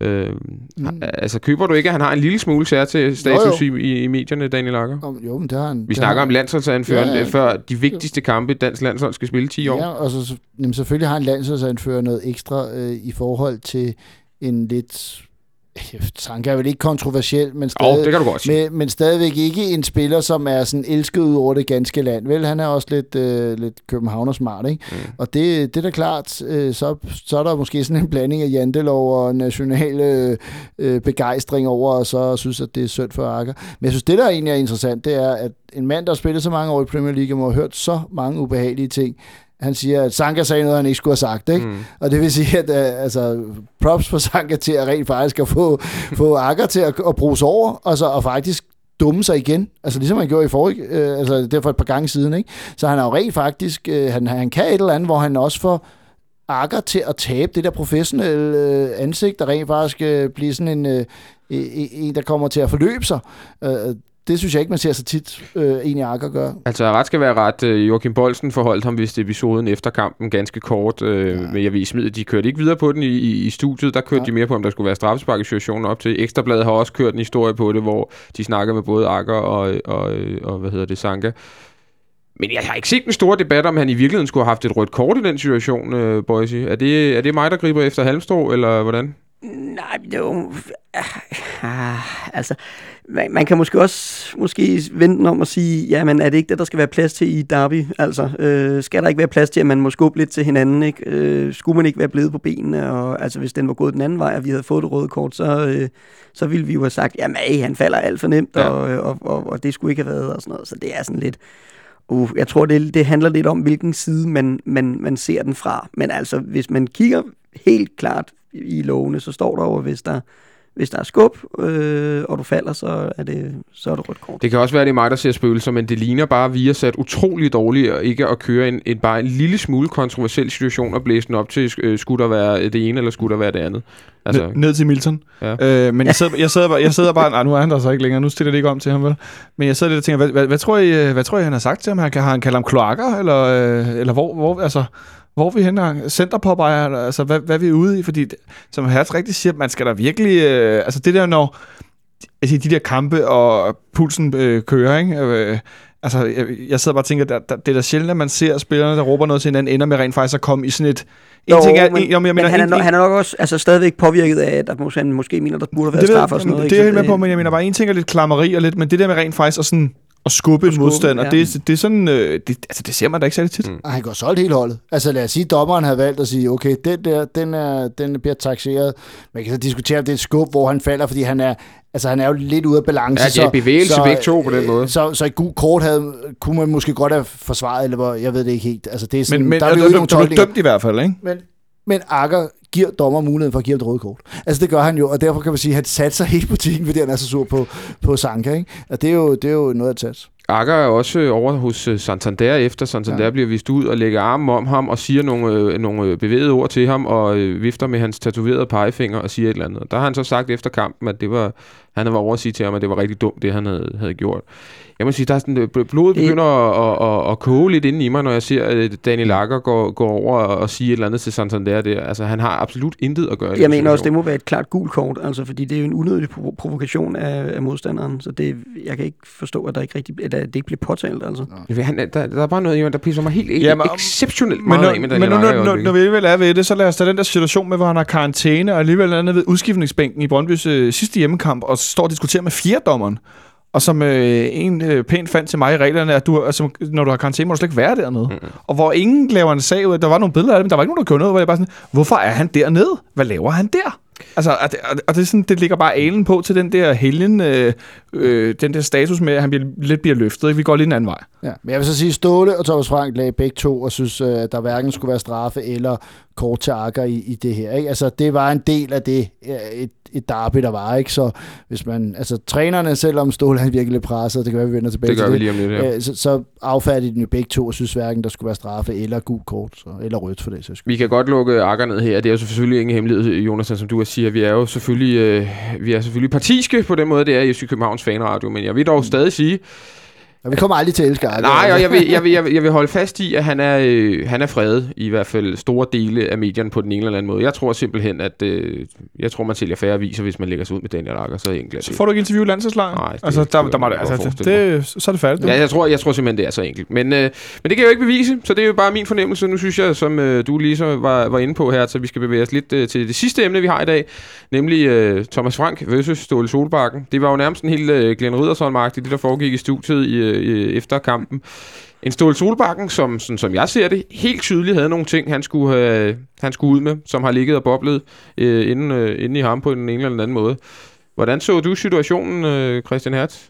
S2: Øh, mm. Altså, køber du ikke, at han har en lille smule sær til status
S4: Jo,
S2: i, i, i medierne, Daniel Lager?
S4: Om- Jo, men det har han.
S2: Vi snakker
S4: har,
S2: om landsholdsanføreren,
S4: Ja,
S2: ja, før de vigtigste kampe, dansk landshold skal spille 10 år.
S4: Ja, og så- jamen, selvfølgelig har en landsholdsanfører noget ekstra øh, i forhold til en lidt Sanka er vel ikke kontroversiel, men, stadig,
S2: det kan du godt sige.
S4: men, men stadigvæk ikke en spiller, som er sådan elsket ud over det ganske land. Vel, han er også lidt, øh, lidt københavner smart, ikke? Mm. Og det, det er da klart, øh, så, så er der måske sådan en blanding af jantelov og nationale øh, begejstring over, og så synes, at det er synd for Akker. Men jeg synes, det der egentlig er interessant, det er, at en mand, der har spillet så mange år i Premier League, må have hørt så mange ubehagelige ting, han siger, at Sanka sagde noget, han ikke skulle have sagt, ikke? Mm. Og det vil sige, at uh, altså, props for Sanka til at rent faktisk at få, få Akker til at, at bruge sig over, og, så, og faktisk dumme sig igen. Altså ligesom han gjorde i forrige, øh, altså det er for et par gange siden, ikke? Så han har jo rent faktisk, øh, han, han kan et eller andet, hvor han også får Akker til at tabe det der professionelle øh, ansigt, der rent faktisk øh, bliver sådan en, øh, en, der kommer til at forløbe sig. Øh, det synes jeg ikke, man ser så tit øh, egentlig Akker gøre.
S2: Altså, ret skal være ret. øh, Joachim Bolsen forholdt ham vist episoden efter kampen ganske kort øh, ja. med Javis Smid. De kørte ikke videre på den i, i, studiet. Der kørte ja. de mere på, om der skulle være straffespark i situationen op til. Ekstrabladet har også kørt en historie på det, hvor de snakker med både Akker og, og, og hvad hedder det, Sanka. Men jeg har ikke set en stor debat, om han i virkeligheden skulle have haft et rødt kort i den situation, øh, Boise. Er det, er det mig, der griber efter halmstrå, eller hvordan?
S5: Nej, det er jo... Ah, altså, man, man kan måske også måske vente om at sige, jamen er det ikke det, der skal være plads til i Derby? Altså, øh, skal der ikke være plads til, at man må skubbe lidt til hinanden? Ikke? Øh, skulle man ikke være blevet på benene? Og, altså, hvis den var gået den anden vej, og vi havde fået det røde kort, så, øh, så ville vi jo have sagt, jamen ej, han falder alt for nemt, ja. og, og, og, og det skulle ikke have været, og sådan noget. Så det er sådan lidt... Uh, jeg tror, det, det handler lidt om, hvilken side man, man, man ser den fra. Men altså, hvis man kigger helt klart i lovene, så står der jo, hvis der, hvis der er skub, øh, og du falder, så er det, så er det rødt kort.
S2: Det kan også være, det er mig, der ser spøgelser, men det ligner bare, at vi har sat utrolig dårligt og ikke at køre en, en, bare en lille smule kontroversiel situation og blæse den op til, øh, skulle der være det ene, eller skulle der være det andet.
S3: Altså, ned, ned til Milton. Ja. Øh, men jeg sidder, jeg, sidder bare, jeg sidder bare... Nej, nu er han der så ikke længere. Nu stiller det ikke om til ham, vel? Men jeg sidder lidt og tænker, hvad, hvad, hvad, tror, I, hvad tror I, han har sagt til ham? Har han, har han kaldt ham kloakker? Eller, øh, eller hvor, hvor, altså, hvor er vi henne? Centerpåbejer? Altså, hvad, hvad er vi ude i? Fordi, som Hertz rigtig siger, man skal da virkelig... Øh, altså, det der, når altså, de der kampe og pulsen øh, kører, ikke? Øh, altså, jeg, jeg sidder bare og tænker, der, der, det er da sjældent, at man ser spillerne, der råber noget til hinanden, ender med rent faktisk at komme i sådan et...
S5: En jo, ting er, men, en, jo, men, jeg mener, men han, er, en, han er nok også altså, stadigvæk påvirket af, at måske, han måske mener, der burde være straf og sådan noget.
S3: Det er jeg helt med på, men jeg mener bare, en ting er lidt klammeri og lidt, men det der med rent faktisk at sådan at skubbe en modstander, ja. det, det er sådan, øh, det, altså det ser man da ikke særlig tit. Mm.
S4: Og han går solgt hele holdet. Altså lad os sige, at dommeren havde valgt at sige, okay, den der, den, er, den bliver taxeret. Man kan så diskutere, om det er et skub, hvor han falder, fordi han er, altså han er jo lidt ude af balance.
S2: Ja, det er bevægelse så, begge to på den måde.
S4: Så, så et gult kort havde, kunne man måske godt have forsvaret, eller hvor, jeg ved det ikke helt. Altså det er sådan,
S3: men, men
S4: der
S3: er, er, er, er du dømt i hvert fald, ikke?
S4: Men, men Akker giver dommer muligheden for at give ham et røde kort. Altså det gør han jo, og derfor kan man sige, at han satser helt butikken, fordi han er så sur på, på Sanka. Ikke? Og det er, jo, det er jo noget at tage.
S2: Akker er også over hos øh, Santander, efter Santander ja. bliver vist ud og lægger armen om ham og siger nogle, øh, nogle bevægede ord til ham og øh, vifter med hans tatoverede pegefinger og siger et eller andet. Der har han så sagt efter kampen, at det var, han var over at sige til ham, at det var rigtig dumt, det han havde, havde gjort. Jeg må sige, der er sådan, blodet begynder at, at, at, at koge lidt inde i mig, når jeg ser, at Daniel Akker går, går over og siger et eller andet til Santander der. Altså, han har absolut intet at gøre.
S5: Jeg mener også, det må være et klart gult kort, altså, fordi det er jo en unødig provo- provokation af, af modstanderen, så det, jeg kan ikke forstå, at, der ikke rigtig, at det ikke bliver påtalt. Altså.
S2: Ja. Han, der, der, er bare noget, der pisser mig helt ja, men, exceptionelt meget
S3: men,
S2: af med
S3: Men når, når, når vi alligevel er ved det, så lad os tage den der situation med, hvor han har karantæne, og alligevel er ved udskiftningsbænken i Brøndby's øh, sidste hjemmekamp, og står og diskuterer med fjerdommeren. Og som øh, en øh, pænt fandt til mig i reglerne, at du, altså, når du har karantæne, må du slet ikke være dernede. Mm. Og hvor ingen laver en sag ud af, der var nogle billeder af det, men der var ikke nogen, der gjorde noget, hvor jeg bare sådan, hvorfor er han dernede? Hvad laver han der? Altså, og det, og det, er sådan, det ligger bare alen på til den der helgen, øh, øh, den der status med, at han bliver, lidt bliver løftet. Ikke? Vi går lidt en anden vej.
S4: Ja, men jeg vil så sige, Ståle og Thomas Frank lagde begge to, og synes, øh, at der hverken skulle være straffe eller kort til Akker i, i det her. Ikke? Altså, det var en del af det, et, et derby, der var. ikke Så hvis man, altså trænerne, selvom Ståle han virkelig presset, det kan være, vi vender tilbage
S2: det gør
S4: til
S2: vi lige om lidt, ja.
S4: øh, så, så affærdige den jo begge to, og synes hverken, der skulle være straffe eller gul kort, så, eller rødt for det. Så
S2: vi kan godt lukke Akker ned her. Det er jo selvfølgelig ingen hemmelighed, Jonas, som du siger. Vi er jo selvfølgelig, øh, vi er selvfølgelig partiske på den måde, det er i Københavns Fanradio, men jeg vil dog stadig sige,
S4: Og vi kommer aldrig til at elske Arke.
S2: Nej, og jeg vil, jeg, vil, jeg, vil, jeg vil holde fast i, at han er, øh, han er fredet, i hvert fald store dele af medierne på den ene eller anden måde. Jeg tror simpelthen, at øh, jeg tror, man sælger færre aviser, hvis man lægger sig ud med Daniel Akker, så enkelt
S3: Så får du ikke interview i landsholdslaget?
S2: Nej, det
S3: altså, der, der må,
S2: jeg
S3: det-
S2: godt
S3: altså, det, så er det færdigt.
S2: Ja, jeg tror, jeg tror simpelthen, det er så enkelt. Men, øh, men det kan jeg jo ikke bevise, så det er jo bare min fornemmelse. Nu synes jeg, som øh, du lige så var, var inde på her, så vi skal bevæge os lidt øh, til det sidste emne, vi har i dag, nemlig øh, Thomas Frank versus Ståle Solbakken. Det var jo nærmest en helt øh, Glenn riddersholm det der foregik i studiet i, øh, Øh, efter kampen. En Ståle Solbakken, som, sådan, som jeg ser det, helt tydeligt havde nogle ting, han skulle, have, han skulle ud med, som har ligget og boblet øh, inden, øh, inden i ham på en, en eller anden måde. Hvordan så du situationen, øh, Christian Hertz?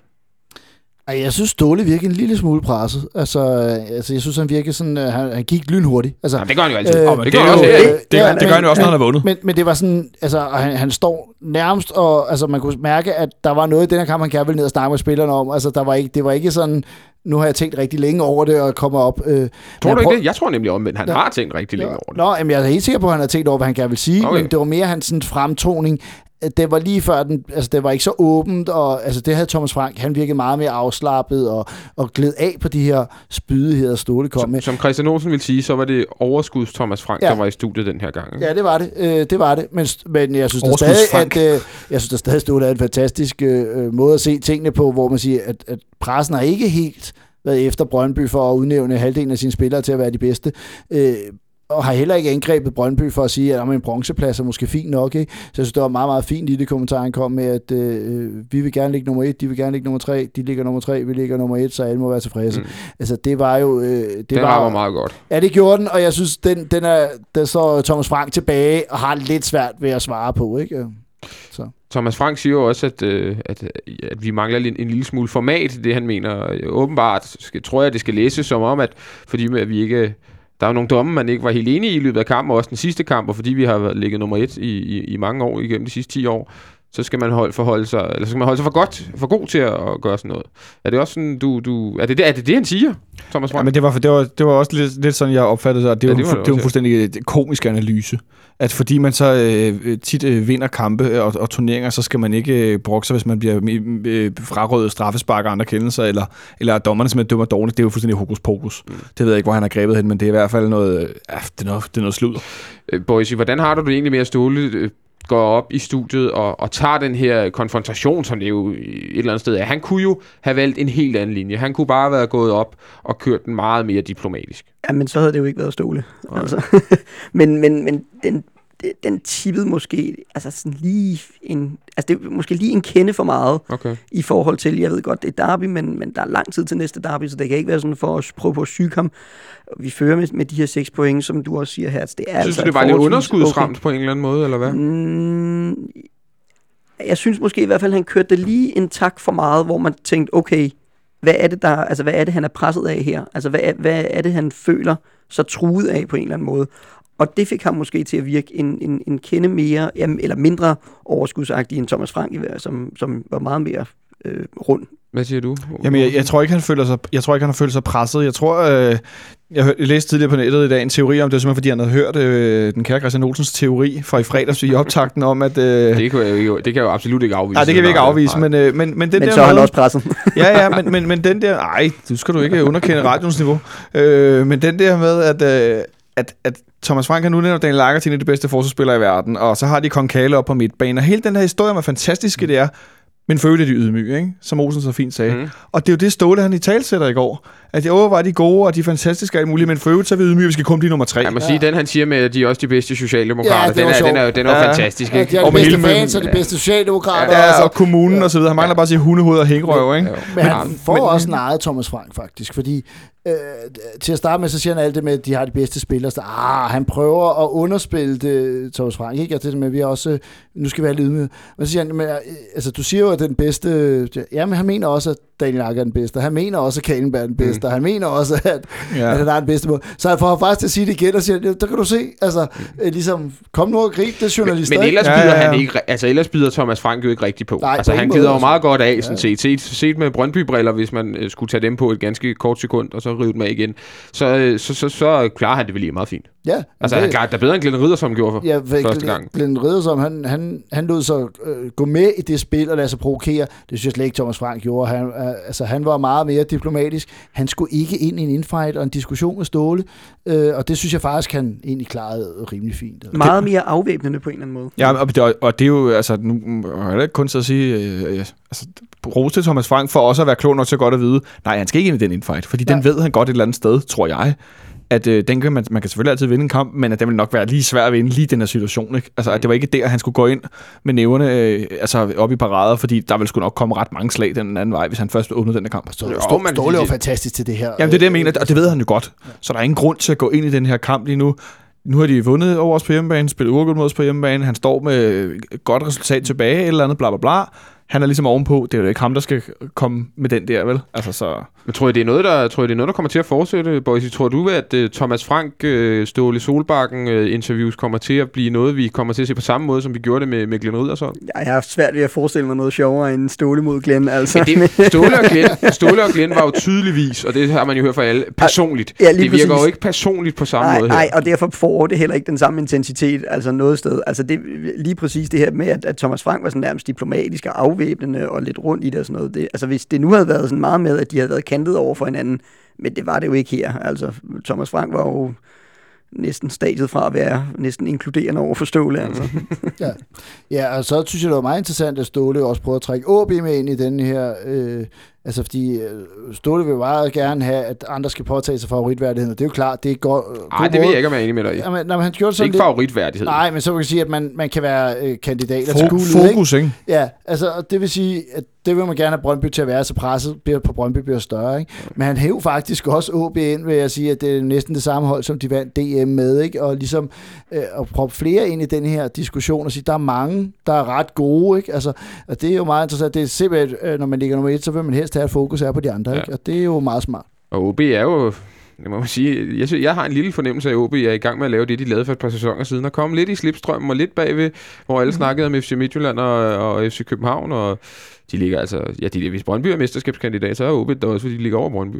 S4: Ej, jeg synes, Ståle virkede en lille smule presset. Altså, øh, altså jeg synes, han virkede sådan, øh, han, han gik lynhurtigt. Altså,
S2: Ja, det gør han jo altid.
S4: Øh,
S2: Øh,
S3: men
S2: det
S3: det
S2: gør han også
S3: jo-
S2: her.
S3: det- det gør- det gør han jo også, når han har vundet.
S4: Men, men det var sådan, altså, han, han står nærmest, og altså, man kunne mærke, at der var noget i den her kamp, han gerne ville ned og snakke med spillerne om. Altså, der var ikke, det var ikke sådan, nu har jeg tænkt rigtig længe over det, og kommer op. Øh,
S2: Tror
S4: jeg
S2: du ikke
S4: prøv-
S2: det? Jeg tror nemlig omvendt, han
S4: Ja.
S2: har tænkt rigtig længe over det.
S4: Nå, jamen, jeg er helt sikker på, at han har tænkt over, hvad han gerne vil sige,
S2: okay.
S4: men det var mere hans sådan, fremtoning. Det var lige før, den, altså det var ikke så åbent, og altså det havde Thomas Frank, han virkede meget mere afslappet og, og gled af på de her spydigheder, Ståle kom med.
S2: Som, som Christian Olsen vil sige, så var det overskuds Thomas Frank, ja. Der var i studiet den her gang. ikke?
S4: Ja, det var det. Øh, det var det. Men, men jeg synes
S3: Overskuds
S4: stadig, at øh, jeg synes da stadig, Ståle er en fantastisk øh, måde at se tingene på, hvor man siger, at, at pressen har ikke helt været efter Brøndby for at udnævne halvdelen af sine spillere til at være de bedste. Øh, og har heller ikke angrebet Brøndby for at sige, at "Jamen, en bronzeplads er måske fint nok. Ikke? Så jeg synes, det var meget, meget fint lille kommentar, han kom med, at øh, vi vil gerne ligge nummer et, de vil gerne ligge nummer tre, de ligger nummer tre, vi ligger nummer et, så alle må være tilfredse.
S2: Mm.
S4: Altså, det var jo... Øh, det
S2: Det
S4: var,
S2: rammer meget godt.
S4: Ja, det gjorde den, og jeg synes, den, den er, der så Thomas Frank tilbage og har lidt svært ved at svare på, ikke?
S2: Thomas Frank siger jo også, at, øh, at, at vi mangler en, en lille smule format i det, han mener. Øh, Åbenbart skal, tror jeg, det skal læses som om, at fordi at vi ikke... Der er jo nogle domme, man ikke var helt enig i i løbet af kampen, og også den sidste kamp, og fordi vi har ligget nummer et i, i, i mange år igennem de sidste 10 år, så skal man holde, forholde sig, eller så skal man holde sig for godt, for god til at, at gøre sådan noget. Er det også sådan, du, du er, det det, er det det, han siger, Thomas
S3: Ja,
S2: Frank?
S3: men det var, det var, det var også lidt, lidt sådan, jeg opfattede det, og det,
S2: Ja,
S3: ja,
S2: det
S3: var,
S2: var
S3: det,
S2: det
S3: var en fuldstændig komisk analyse. At fordi man så øh, tit øh, vinder kampe og, og turneringer, så skal man ikke øh, brokke sig, hvis man bliver øh, frarøvet straffespark og andre kendelser, eller, eller at dommerne simpelthen dømmer dårligt. Det er jo fuldstændig hokus pokus. Mm. Det ved jeg ikke, hvor han har grebet hen, men det er i hvert fald noget, øh, ja, det er noget, det er noget sludder.
S2: Øh, Boise, hvordan har du det egentlig med at Ståle øh, går op i studiet og, og tager den her konfrontation, som det jo et eller andet sted er? Han kunne jo have valgt en helt anden linje. Han kunne bare have været gået op og kørt den meget mere diplomatisk.
S5: Ja, men så havde det jo ikke været Ståle. Altså. men, men, men den, den tippede måske altså sådan lige en, altså det er måske lige en kende for meget
S2: Okay.
S5: i forhold til, jeg ved godt, det er derby, men, men der er lang tid til næste derby, så det kan ikke være sådan for at prøve på at syge ham. Vi fører med, med de her seks point, som du også siger her. Det er
S2: Synes
S5: altså
S2: du, det
S5: et
S2: var lidt underskudsramt okay. på en eller anden måde, eller hvad?
S5: Mm, jeg synes måske i hvert fald, han kørte det lige en tak for meget, hvor man tænkte, okay, hvad er det, der, altså, hvad er det han er presset af her? Altså, hvad er, hvad er det, han føler sig truet af på en eller anden måde? Og det fik ham måske til at virke en, en, en kende mere, eller mindre overskudsagtig end Thomas Frank, som, som var meget mere øh, rund.
S2: Hvad siger du?
S3: Jamen, jeg, jeg, tror ikke, han føler sig, jeg tror ikke, han har følt sig presset. Jeg tror, øh, jeg, hør, jeg læste tidligere på nettet i dag en teori om det, simpelthen fordi han havde hørt øh, den kære Christian Olsens teori fra i fredags i optakten om, at... Øh,
S2: Det kan, jeg, jo, det kan jeg jo absolut ikke afvise.
S3: Nej, det kan vi ikke afvise, men, øh, men, men den
S5: Men
S3: der
S5: så er han også presset.
S3: ja, ja, men, men, men den der... Ej, du skal du ikke underkende radions niveau. Øh, men den der med, at, øh, at, at Thomas Frank har nu nævnt Daniel Lager til en af de bedste forsvarsspillere i verden, og så har de Konkale op på midtbanen, og hele den her historie om, hvor fantastiske det er, men for øvrigt er de ydmyge, ikke? som Olsen så fint sagde. Mm. Og det er jo det Ståle, han i talsætter i går. At de overvejer de gode, og de fantastiske og alt muligt, men for øvrigt så er vi ydmyge, vi skal kun blive nummer tre.
S2: Jeg må sige, den han siger med, at de er også de bedste socialdemokrater,
S4: Ja, det
S2: den, er, den, er, den er jo
S3: Ja.
S2: fantastisk.
S4: Ja,
S2: Ikke?
S4: de er
S3: Og
S4: de
S3: med
S4: bedste
S3: hele-
S4: fans og de bedste socialdemokrater.
S3: Ja,
S4: altså.
S3: og kommunen og så videre. Han mangler bare at sige hundehoved og hængrøv, ikke?
S4: Men
S2: Ja,
S4: han får
S3: men-
S4: også nejet Thomas Frank, faktisk. Fordi øh, til at starte med, så siger han alt det med, at de har de bedste spillere. Så, ah, han prøver at underspille det, Thomas Frank. Ikke? Altså, det med, vi er også, nu skal vi være lidt med. Men så siger han, men, øh, altså, du siger jo, at den bedste... Ja, men han mener også, at Daniel Akker er den bedste. Han mener også, at Kalenberg er den bedste. Mm. Han mener også, at, ja.
S3: Ja.
S4: at han er den bedste måde. Så han får faktisk til at sige det igen, og siger, der kan du se, altså, øh, ligesom, kom nu og grib det,
S2: Men,
S4: journalister.
S2: men
S4: ikke?
S2: ellers
S3: Ja,
S2: bider
S3: ja, ja.
S2: han ikke, altså ellers bider Thomas Frank jo ikke rigtig på.
S4: Nej,
S2: altså
S4: på
S2: han gider jo meget godt af,
S4: Ja.
S2: sådan set. set. Set med Brøndby-briller, hvis man øh, skulle tage dem på et ganske kort sekund, og så rive dem af igen, så, øh, så, så, så klarer han det vel lige meget fint.
S4: Ja,
S2: Altså,
S4: det-
S2: han er der bedre end Glenn Ridder, som gjorde for
S4: Ja, for
S2: første gang.
S4: Glenn Riddersom, han, han, han lod sig øh, gå med i det spil og lade sig provokere. Det synes jeg slet ikke, Thomas Frank gjorde. Han, øh, altså, han var meget mere diplomatisk. Han skulle ikke ind i en infight og en diskussion med Ståle, øh, og det synes jeg faktisk, han egentlig klarede rimelig fint. Altså.
S5: Meget mere afvæbnende på en eller anden måde.
S3: Ja, og det, og- det er jo, altså, nu må jeg ikke kun så at sige, øh, øh, altså, rose til Thomas Frank for også at være klog nok til godt at vide, nej, han skal ikke ind i den infight, fordi den
S4: Nej.
S3: ved han godt et eller andet sted, tror jeg, at øh, den kan man, man kan selvfølgelig altid vinde en kamp, men at den vil nok være lige svær at vinde lige i den her situation. Ikke? Altså, at det var ikke der, han skulle gå ind med næverne øh, altså op i parader, fordi der ville sgu nok komme ret mange slag den anden vej, hvis han først åbnede den her kamp.
S4: Ståle, Ståle er jo fantastisk til det her.
S3: Jamen, det er det, jeg mener, og det ved han jo godt. Så der er ingen grund til at gå ind i den her kamp lige nu. Nu har de vundet over os på hjemmebane, spillet uafgjort mod os på hjemmebane. Han står med et godt resultat tilbage, eller andet, bla bla bla. Han er ligesom ovenpå. Det er jo ikke ham, der skal komme med den der, vel? Altså, så...
S2: Men tror I, det er noget, der, tror I, det er noget, der kommer til at fortsætte, Boys? Tror du, at uh, Thomas Frank, uh, Ståle Solbakken uh, interviews kommer til at blive noget, vi kommer til at se på samme måde, som vi gjorde det med, med Glenn Riddersson?
S5: Jeg har haft svært ved at forestille mig noget sjovere end Ståle mod Glenn. Altså.
S2: Men det, Ståle, og Glenn, Ståle og Glenn var jo tydeligvis, og det har man jo hørt fra alle, personligt.
S5: Ja, lige
S2: det virker
S5: præcis.
S2: jo ikke personligt på samme
S5: nej,
S2: måde her.
S5: nej, og derfor får det heller ikke den samme intensitet, altså noget sted. Altså det, lige præcis det her med, at, at Thomas Frank var sådan nærmest diplomatisk og afvæbnende og lidt rundt i det og sådan noget. Det, altså hvis det nu havde været sådan meget med, at de havde været kantet over for hinanden, men det var det jo ikke her. Altså Thomas Frank var jo næsten stadiet fra at være næsten inkluderende over for Ståle. Altså.
S4: Ja. ja, og så synes jeg, det var meget interessant, at Ståle også prøvede at trække AB med ind i den her... Øh, altså, fordi øh, Ståle vil meget gerne have, at andre skal påtage sig favoritværdigheden, og det er jo klart, det er godt...
S2: Nej, det ved jeg ikke, om jeg er enig med dig i.
S4: Jamen, når han gjorde
S2: Det er
S4: sådan
S2: ikke
S4: lidt...
S2: favoritværdighed.
S4: Nej, men så kan man sige, at man, man kan være øh, kandidater til
S3: Fo-
S4: guldet, ikke?
S3: fokus, ikke?
S4: Ja, altså, og det vil sige, at det vil man gerne have Brøndby til at være, så presset bliver på Brøndby bliver større. Ikke? Men han hæv faktisk også OB ind, vil jeg sige, at det er næsten det samme hold, som de vandt DM med. Ikke? Og ligesom øh, at proppe flere ind i den her diskussion og sige, der er mange, der er ret gode. Ikke? Altså, og det er jo meget interessant. Det er simpelthen, øh, når man ligger nummer et, så vil man helst have, at fokus er på de andre.
S2: Ja.
S4: Ikke? Og det er jo meget smart.
S2: Og OB er jo, det må man sige, jeg, synes, jeg har en lille fornemmelse af, at OB er i gang med at lave det, de lavede for et par sæsoner siden, og komme lidt i slipstrømmen og lidt bagved, hvor alle snakkede om FC Midtjylland og, og FC København, og de ligger altså, ja, de, hvis Brøndby er mesterskabskandidat, så er OB der også, fordi de ligger over Brøndby.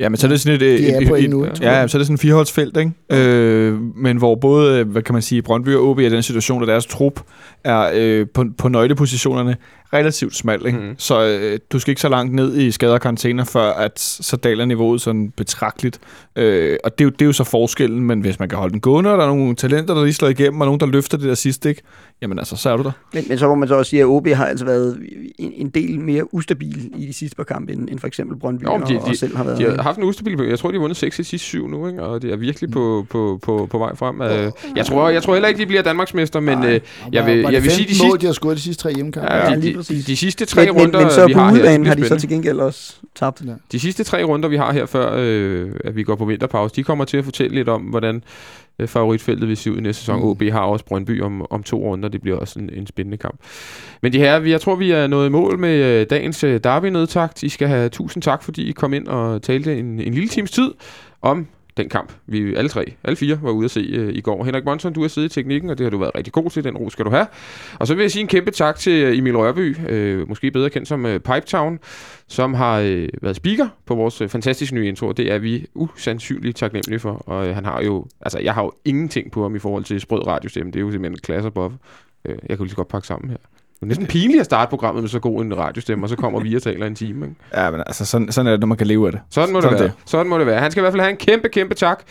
S3: Ja, men så er det sådan et...
S4: De er
S3: et,
S4: på
S3: et,
S4: en nu,
S3: et, ja, så er det sådan et fireholdsfelt, ikke? Øh, men hvor både, hvad kan man sige, Brøndby og OB er i den situation, at deres trup er øh, på, på nøglepositionerne relativt smal, ikke? Mm. Så øh, du skal ikke så langt ned i skader og karantæner, før at så daler niveauet sådan betragteligt. Øh, og det er, jo, det er jo så forskellen, men hvis man kan holde den gående, og der er nogle talenter, der lige slår igennem, og nogen, der løfter det der sidste, ikke? Jamen altså, så er du der.
S5: Men, men så må man så også sige, at OB har altså været en, en del mere ustabil i de sidste par kampe, end, end for eksempel Brøndby
S2: Jo, de-
S5: og, og
S2: de-
S5: selv har været.
S2: De har haft en ustabil Jeg tror, de har vundet 6 af de sidste syv nu, ikke? og det er virkelig på, på, på, på vej frem. Øh, Jeg tror, jeg tror heller ikke, de bliver Danmarksmester, men øh, jeg vil, jeg
S4: det
S2: vil sige, de
S4: 15 mål,
S2: sidste,
S4: de har scoret de sidste tre hjemmekampe.
S2: ja,
S5: Ja,
S2: de,
S5: lige
S2: de,
S5: præcis.
S2: de sidste tre
S5: men, men,
S2: runder,
S5: men så
S2: vi
S5: på
S2: har bliver
S5: har de så til gengæld også tabt.
S2: De sidste tre runder, vi har her før, øh, at vi går på vinterpause, de kommer til at fortælle lidt om, hvordan øh, favoritfeltet se ud i næste sæson.
S4: Mm.
S2: OB har også Brøndby om, om to runder. Det bliver også en, en spændende kamp. Men de her, jeg tror, vi er nået i mål med øh, dagens øh, derby-nedtakt. I skal have tusind tak, fordi I kom ind og talte en, en lille times tid om den kamp. Vi alle tre, alle fire, var ude at se øh, i går. Henrik Monson, du har siddet i teknikken, og det har du været rigtig god til. Den ro skal du have. Og så vil jeg sige en kæmpe tak til øh, Emil Rørby, øh, måske bedre kendt som øh, Pipetown, som har øh, været speaker på vores øh, fantastiske nye intro. Det er vi usandsynligt taknemmelige for. Og øh, han har jo, altså jeg har jo ingenting på ham i forhold til sprød radiostemme. Det er jo simpelthen en klasse above. Øh, jeg kan lige så godt pakke sammen her. Det er næsten pinligt at starte programmet med så god en radiostemme, og så kommer vi og taler en time. Ikke?
S3: Ja, men altså, sådan, sådan er det, når man kan leve af det.
S2: Sådan må det
S3: Sådan
S2: være.
S3: det.
S2: Sådan må det være. Han skal i hvert fald have en kæmpe, kæmpe tak.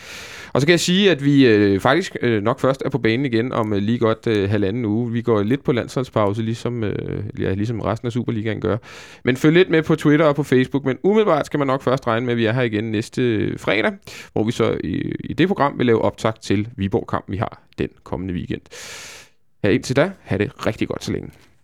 S2: Og så kan jeg sige, at vi øh, faktisk øh, nok først er på banen igen om øh, lige godt øh, halvanden uge. Vi går lidt på landsholdspause, ligesom, øh, ja, ligesom resten af Superligaen gør. Men følg lidt med på Twitter og på Facebook. Men umiddelbart skal man nok først regne med, at vi er her igen næste øh, fredag, hvor vi så i, i det program vil lave optakt til Viborg-kamp, vi har den kommende weekend. Her indtil da, have det rigtig godt så længe.